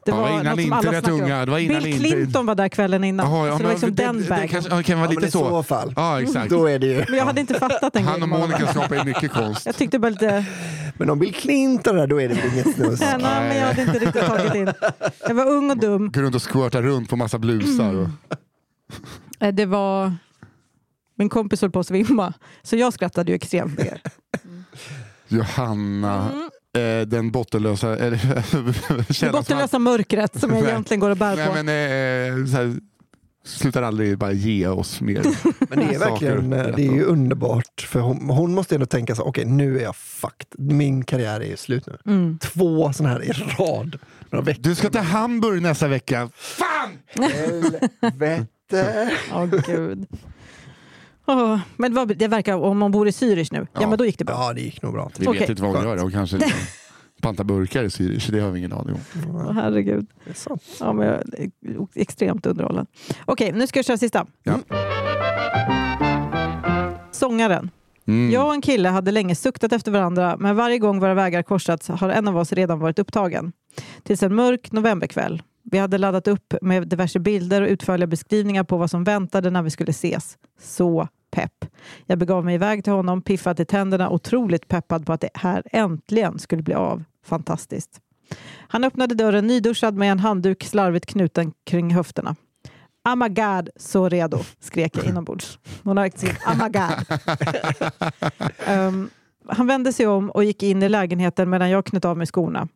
det var innan något som alla internet, snackade om. unga. Det var innan Bill. Clinton var där kvällen innan. Jaha, ja, så det var liksom det, den det, vägen. kanske, ja, kan vara Ja, men lite i så. fall. Ja, exakt. Då är det ju... Men jag hade inte fattat den Han och. Monica skapar ju mycket konst. Jag tyckte bara lite... Men om Bill Clinton är där, då är det väl inget snus. Nej, nej, men jag hade inte riktigt tagit in. Jag var ung och dum. Går runt och squirtar runt på massa blusar. Och... Eh, Det var... Min kompis höll på att svimma, så jag skrattade ju extremt mycket. Johanna, Mm. Eh, den bottenlösa... Eller, Det bottenlösa mörkret som jag Nej. egentligen går och bär Nej, på. men, eh, så här, slutar aldrig bara ge oss mer. Men det är verkligen saker. det är ju underbart. För hon, hon måste ändå tänka så okej nu är jag fucked. Min karriär är ju slut nu. Mm. Två sådana här i rad. Du ska till Hamburg nästa vecka. Fan! Helvete. Åh gud. Åh, men vad, det verkar, om man bor i Zürich nu, ja, Ja. men då gick det bra. Ja, det gick nog bra. Vi Okej. vet inte vad hon gör. Hon kanske liksom pantar burkar i Zürich. Det har vi ingen aning om. Åh, herregud. Det är sant. Ja, men jag är extremt underhållen. Okej, nu ska jag köra sista. Ja. Sångaren. Mm. Jag och en kille hade länge suktat efter varandra men varje gång våra vägar korsats har en av oss redan varit upptagen. Tills en mörk novemberkväll. Vi hade laddat upp med diverse bilder och utförliga beskrivningar på vad som väntade när vi skulle ses. Så pepp. Jag begav mig iväg till honom, piffad till tänderna, otroligt peppad på att det här äntligen skulle bli av. Fantastiskt. Han öppnade dörren nyduschad med en handduk slarvigt knuten kring höfterna. Oh my god, så redo, skrek jag inombords. Hon har riktigt skrivit oh my god. Ehm, han vände sig om och gick in i lägenheten medan jag knöt av mig skorna.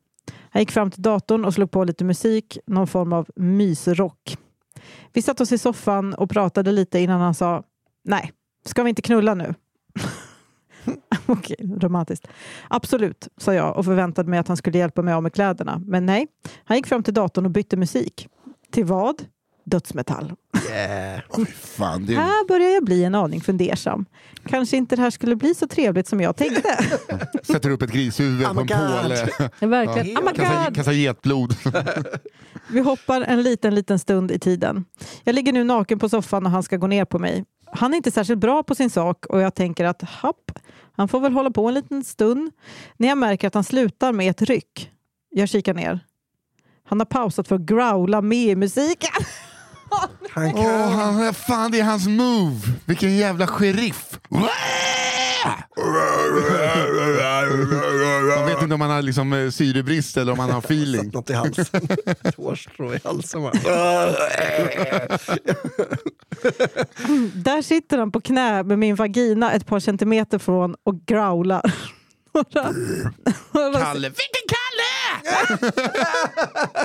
Han gick fram till datorn och slog på lite musik, någon form av mysrock. Vi satt oss i soffan och pratade lite innan han sa Nej, ska vi inte knulla nu? Okej, romantiskt. Absolut, sa jag och förväntade mig att han skulle hjälpa mig av med kläderna. Men nej, han gick fram till datorn och bytte musik. Till vad? Dödsmetall. Yeah. Oj, fan, det är... Här börjar jag bli en aning fundersam. Kanske inte det här skulle bli så trevligt som jag tänkte. Sätter upp ett grishuvud Oh på en påle. Verkligen. Ja, oh Kastar, kastar getblod. Vi hoppar en liten, liten stund i tiden. Jag ligger nu naken på soffan och han ska gå ner på mig. Han är inte särskilt bra på sin sak och jag tänker att happ, han får väl hålla på en liten stund. När jag märker att han slutar med ett ryck. Jag kikar ner. Han har pausat för att growla med i musiken. Han kan... Åh, han, fan, det är hans move! Vilken jävla sheriff! Man vet inte om han har liksom, eh, syrebrist eller om han har feeling. Satt något i halsen. Ett hårstrå i halsen. bara. Där sitter han på knä med min vagina ett par centimeter från och growlar. Kalle, vilken Kalle!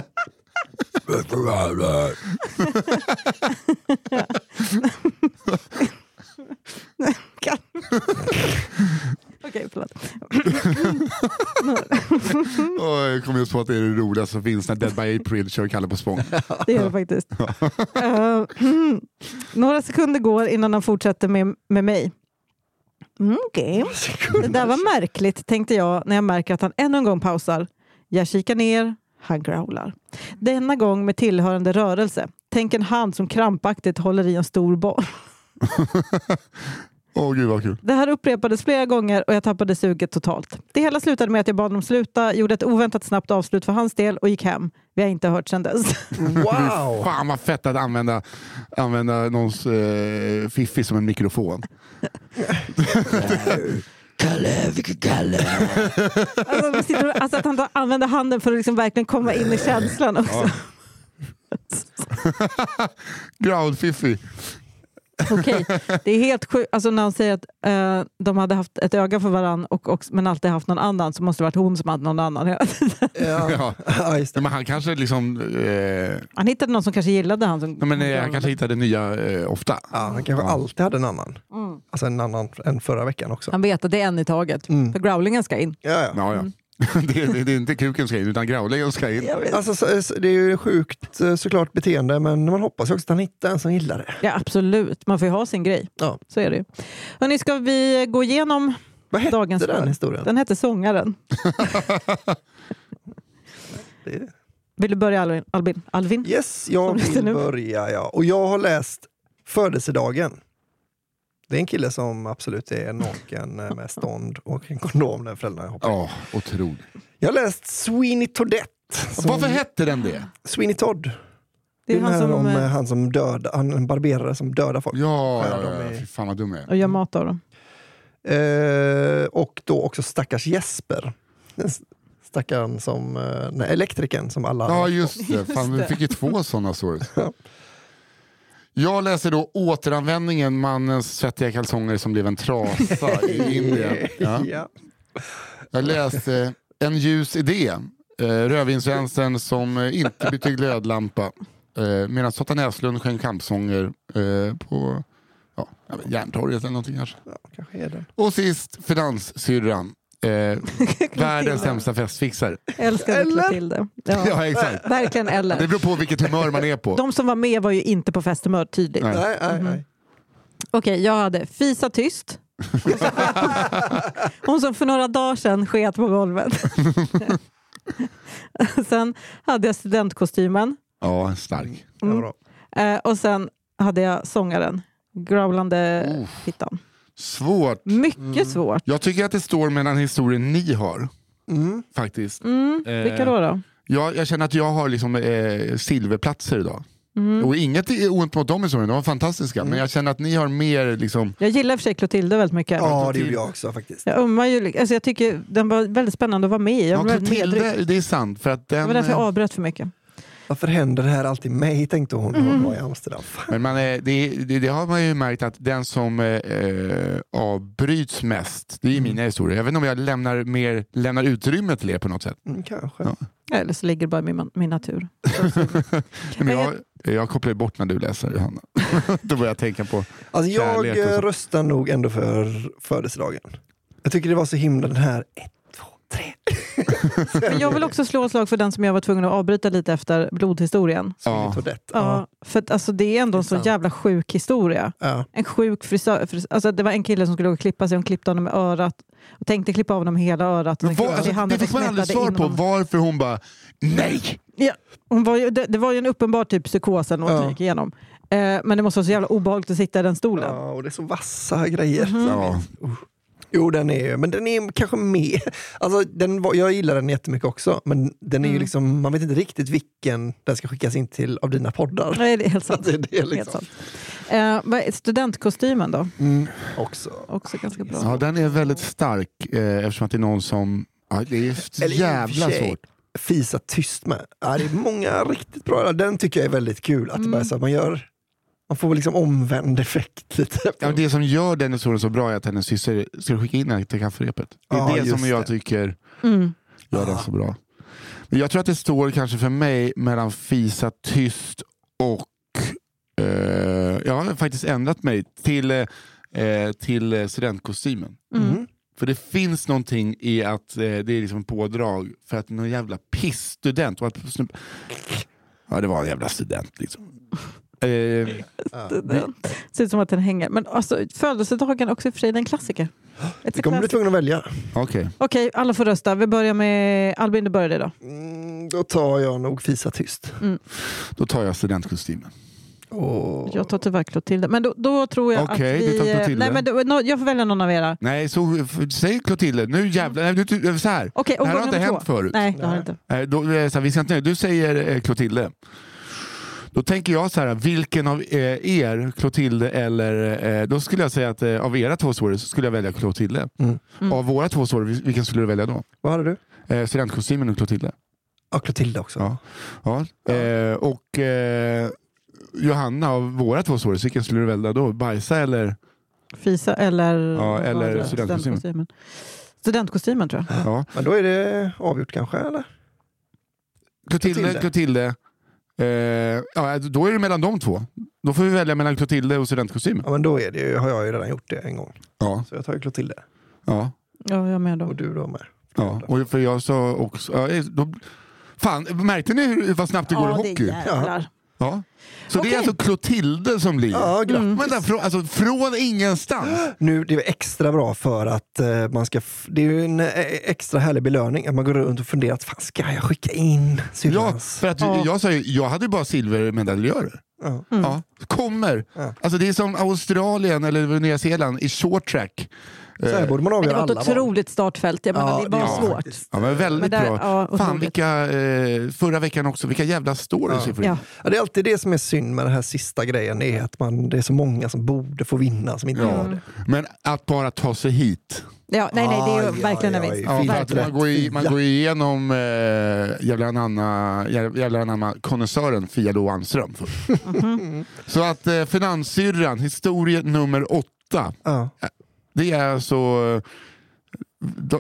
Okej, förlåt. Åh, jag kom just på att det är det roligaste som finns när Dead by April kör Kalle på spång. Det gör det faktiskt. Eh, några sekunder går innan han fortsätter med, med mig. Mm, Okej. Det där var märkligt, tänkte jag när jag märker att han ännu en gång pausar. Jag kikar ner, han growlar. Denna gång med tillhörande rörelse. Tänk en hand som krampaktigt håller i en stor boll. Åh gud vad kul. Det här upprepades flera gånger och jag tappade suget totalt. Det hela slutade med att jag bad honom sluta, gjorde ett oväntat snabbt avslut för hans del och gick hem. Vi har inte hört sedan dess. Wow! Fan vad fett att använda, använda någons eh, fiffi som en mikrofon. Kalle, vilken Kalle! Alltså, alltså att han använder handen för att liksom verkligen komma in i känslan också. Ground fiffi. Okej, det är helt sjukt. Alltså när hon säger att eh, de hade haft ett öga för varann och också, men alltid haft någon annan så måste det varit hon som hade någon annan hela tiden. Ja. Ja. Just det. Men han kanske liksom... Eh, Han hittade någon som kanske gillade han. Som nej, men, eh, han kanske hittade nya eh, ofta. Ja, han kanske Ja. alltid hade en annan. Mm. Alltså en annan än förra veckan också. Han vet att det är en i taget. Mm. För growlingen ska in. Ja, ja. Ja, ja. det, det, det är inte kuken ska in, utan growlingen ska in. Jag vet. Alltså, så, så, det är ju sjukt eh, såklart beteende men man hoppas ju också att han hittar en som gillar det. Ja, absolut. Man får ju ha sin grej. Ja. Så är det ju. Hörrni, ska vi gå igenom? Vad hette Dagens den historien? Den hette Sångaren. Det- Vill du börja Alvin? Albin? Alvin? Yes, jag vill börja. Ja. Och jag har läst Födelsedagen. Det är en kille som absolut är naken eh, med stånd och en kondom när föräldrarna hoppar. Ja, otroligt. Jag har läst Sweeney Toadette. som- Varför hette den det? Sweeney Todd. Det Det är är han som om eh, eh, han som dödar, han en barberare som dödar folk. Ja, Ja, ja, ja, är- fy fan vad dum jag är. och gör mat av dem. Eh, och då också stackars Jesper. Den stackaren som, eh, nej, elektrikern som alla Ja, just det. Just Fan, vi fick ju två sådana stories. Ja. Jag läser då återanvändningen, mannens svettiga kalsonger som blev en trasa i Indien. Ja. ja. Jag läste En ljus idé, eh, rödvinsvänstern som inte bytte glödlampa. Eh, medan Totta Näslund sjöng kampsånger eh, på ja, Järntorget eller någonting kanske. ja. Och sist Finanssyrran. Eh, världens sämsta festfixare. Älskade Eller? Clotilde. Ja. Ja, exakt. Verkligen Det eller. beror på vilket humör man är på. De som var med var ju inte på festhumör tydligt. Nej. Nej, nej, nej. Okej, jag hade Fisa tyst. Hon som för några dagar sedan sket på golvet. sen hade jag studentkostymen. Ja, stark. Ja, bra. Eh, och sen hade jag sångaren. Growlande hittan. Svårt. Mycket svårt. Jag tycker att det står mellan historien ni har, Mm. faktiskt. Mm. Eh. Vilka då? då? Jag, jag känner att jag har liksom, eh, silverplatser idag. Mm. Och inget är ont mot de historierna, de var fantastiska. Men jag känner att ni har mer liksom... Jag gillar i och för sig Clotilde väldigt mycket. Ja, det gjorde jag också faktiskt. Jag ömmar ju, alltså jag tycker den var väldigt spännande att vara med i. Ja. Clotilde, det är sant. För att Det den, var därför jag eh, avbröt för mycket. Varför händer det här alltid mig, tänkte hon när Mm. hon var i Amsterdam. men man, är- det, det, det har man ju märkt att den som eh, eh, avbryts mest, det är mina historier. Jag vet inte om jag lämnar, mer, lämnar utrymme till er på något sätt. Mm, kanske. Ja. Eller så ligger det bara i min, min natur. Men jag, jag kopplar ju bort när du läser, Johanna. Då börjar jag tänka på... Alltså jag röstar nog ändå för födelsedagen. Jag tycker det var så himla den här tre. Men jag vill också slå ett slag för den som jag var tvungen att avbryta lite efter blodhistorien. Ja. Ja, för att, alltså, det är ändå en så jävla sjuk historia. Ja. En sjuk frisör. fris- Alltså, det var en kille som skulle gå och klippa sig, hon klippte honom i örat och tänkte klippa av honom hela örat. Men klippte alltså, det fick man aldrig svar på varför hon bara nej. Ja, hon var ju, det, det var ju en uppenbar typ psykos eller något Ja. hon gick igenom. Eh, men det måste vara så jävla obehagligt att sitta i den stolen. ja, och det är så vassa grejer. Mhm. Ja. Jo, den är men den är kanske mer... Alltså, den var, jag gillar den jättemycket också, men den är ju Mm. liksom, man vet inte riktigt vilken den ska skickas in till av dina poddar. Nej, det är helt sant. Det är det Helt liksom. sant. Eh, vad är studentkostymen då? Mm, också. Också ganska bra. Ja, den är väldigt stark eh, eftersom att det är någon som... Ja, det är Eller jävla svårt. Fisa tyst med. Ja, det är många riktigt bra. Den tycker jag är väldigt kul. Att det Mm. bara så att man gör... Man får liksom omvänd effekt lite. Ja, det som gör den historien så bra är att hennes syster ska skicka in henne till kafferepet. Det är Ja, det som jag det. tycker Mm. gör den så bra. Men jag tror att det står kanske för mig mellan Fisa tyst och... Eh, jag har faktiskt ändrat mig till, eh, eh, till studentkostymen. Mm. Mm. För det finns någonting i att eh, det är liksom pådrag för att någon jävla pissstudent. Och att, ja, det var en jävla student liksom. Eh. Den ser ut som att den hänger. Men alltså, födelsedagen också i och för sig, det en klassiker. Det kommer bli tvungen att välja. Okej. Okej, alla får rösta. Vi börjar med Albin, du börjar då. Mm, då tar jag nog Fisa tyst. Då tar jag studentkostymen. Och... Jag tar tyvärr Clotilde. Men då, då tror jag Okej, att du vi... tar Clotilde. Nej, men då, no, jag får välja någon av era. Nej, så säg Clotilde. Nu jävlar. Nej, du, du, så här. Okej, Det här har inte hänt två. förut. Nej, det har det Nej. inte. Nej, då, det så här, vi ska inte, du säger eh, Clotilde. Då tänker jag så här, vilken av eh, er, Clotilde eller... Eh, då skulle jag säga att eh, av era två stories så skulle jag välja Clotilde. Mm. Mm. Av våra två stories, vilken skulle du välja då? Vad hade du? Eh, studentkostymen och Clotilde. Ja, Clotilda också. Ja. Ja. Eh, och eh, Johanna, av våra två stories, vilken skulle du välja då? Bajsa eller? Fisa eller, Ja, eller studentkostymen. studentkostymen. Studentkostymen tror jag. Ja. Men då är det avgjort kanske, eller? Clotilde, Clotilde. Eh, ja, då är det mellan de två. Då får vi välja mellan Clotilde och studentkostymen. Ja, men då är det, ju- har jag ju redan gjort det en gång. Ja, Så jag tar ju Clotilde. ja, Ja, jag med Och då. du då med. ja. Och för jag sa också... Ja, eh, då, fan, märkte ni hur, vad snabbt det går i Ja, det hockey? jävlar. Ja. Så det Okej. är alltså Clotilde som blir... Ja, grattis. Mm. Vänta, från, alltså, från ingenstans? Nu, det är extra bra för att eh, man ska... Det är en eh, extra härlig belöning att man går runt och funderar, att, fan ska jag skicka in Ja, för att Ja. jag sa ju, jag hade bara silvermedaljörer. Ja. Mm. Ja, kommer. Ja. Alltså det är som Australien eller Nya Zeeland i short track. Så här borde man Men det avgöra var alla ett val. otroligt startfält. Jag menar, Ja, det var det var svårt. faktiskt. Ja, men väldigt Men där- bra. ja, Fan vilka, eh, förra veckan också, vilka jävla stories Ja. vi. Ja. Ja, det är alltid det som är synd med den här sista grejen, det är att man, det är så många som borde få vinna som inte Ja. gör det. Men att bara ta sig hit. Ja, nej, nej, det är ju verkligen en vinst. Ja, man, går i, man Ja. går igenom eh, jävla anamma, jä- jävla anamma konnässören Fia Lo Almström. först. Mhm. Så att eh, Finanssyrran, historia nummer åtta. Ja. Det är alltså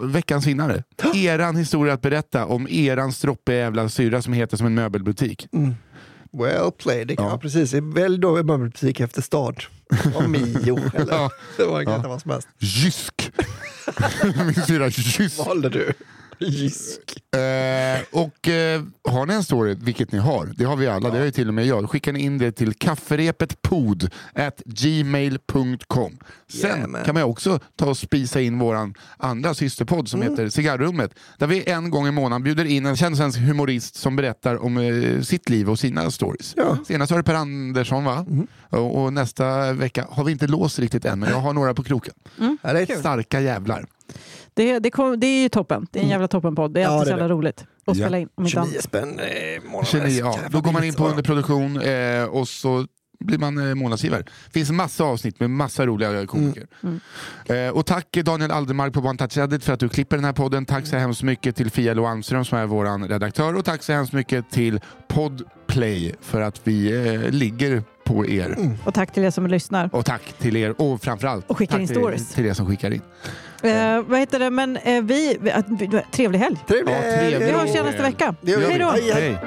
veckans vinnare. Eran historia att berätta om eran stroppiga jävla syrra som heter som en möbelbutik. Mm. Well played. Ja. ja. precis. Välj då en möbelbutik efter stad. Och Mio eller Ja. det var kan Ja. vad som helst. Jysk. Min syrra Jysk. Vad valde du? Jysk. Eh, och eh, har ni en story, vilket ni har, det har vi alla, det har ju till och med jag, skickar ni in det till kafferepetpod at gmail.com. Sen Jajamän. kan man också ta och spisa in våran andra systerpodd som heter Cigarrummet. Där vi en gång i månaden bjuder in en känd svensk humorist som berättar om eh, sitt liv och sina stories. Ja. Senast var det Per Andersson va? Och, och nästa vecka har vi inte låst riktigt än, men jag har några på kroken. Ja, kul. Starka jävlar. Det, det, kom, det är ju toppen. Det är en jävla toppenpodd. Det är Ja, alltid det så är jävla roligt att Ja. spela in. Om inte 29 annat. spänn månaden. 29, ja. Då går man in på underproduktion eh, och så blir man eh, månadsgivare. Det finns massa avsnitt med massa roliga komiker. Mm. Eh, och tack Daniel Aldermark på One Touch Edit för att du klipper den här podden. Tack så hemskt mycket till Fia Lo Almström som är vår redaktör och tack så hemskt mycket till Podplay för att vi eh, ligger på er. Och tack till er som lyssnar. Och tack till er och framförallt Och skickar tack in till, stories. till er som skickar in. Eh, vad heter det? Men eh, vi, vi, att- vi, trevlig helg. Ja. Vi hörs nästa vecka. Hej då. Hej.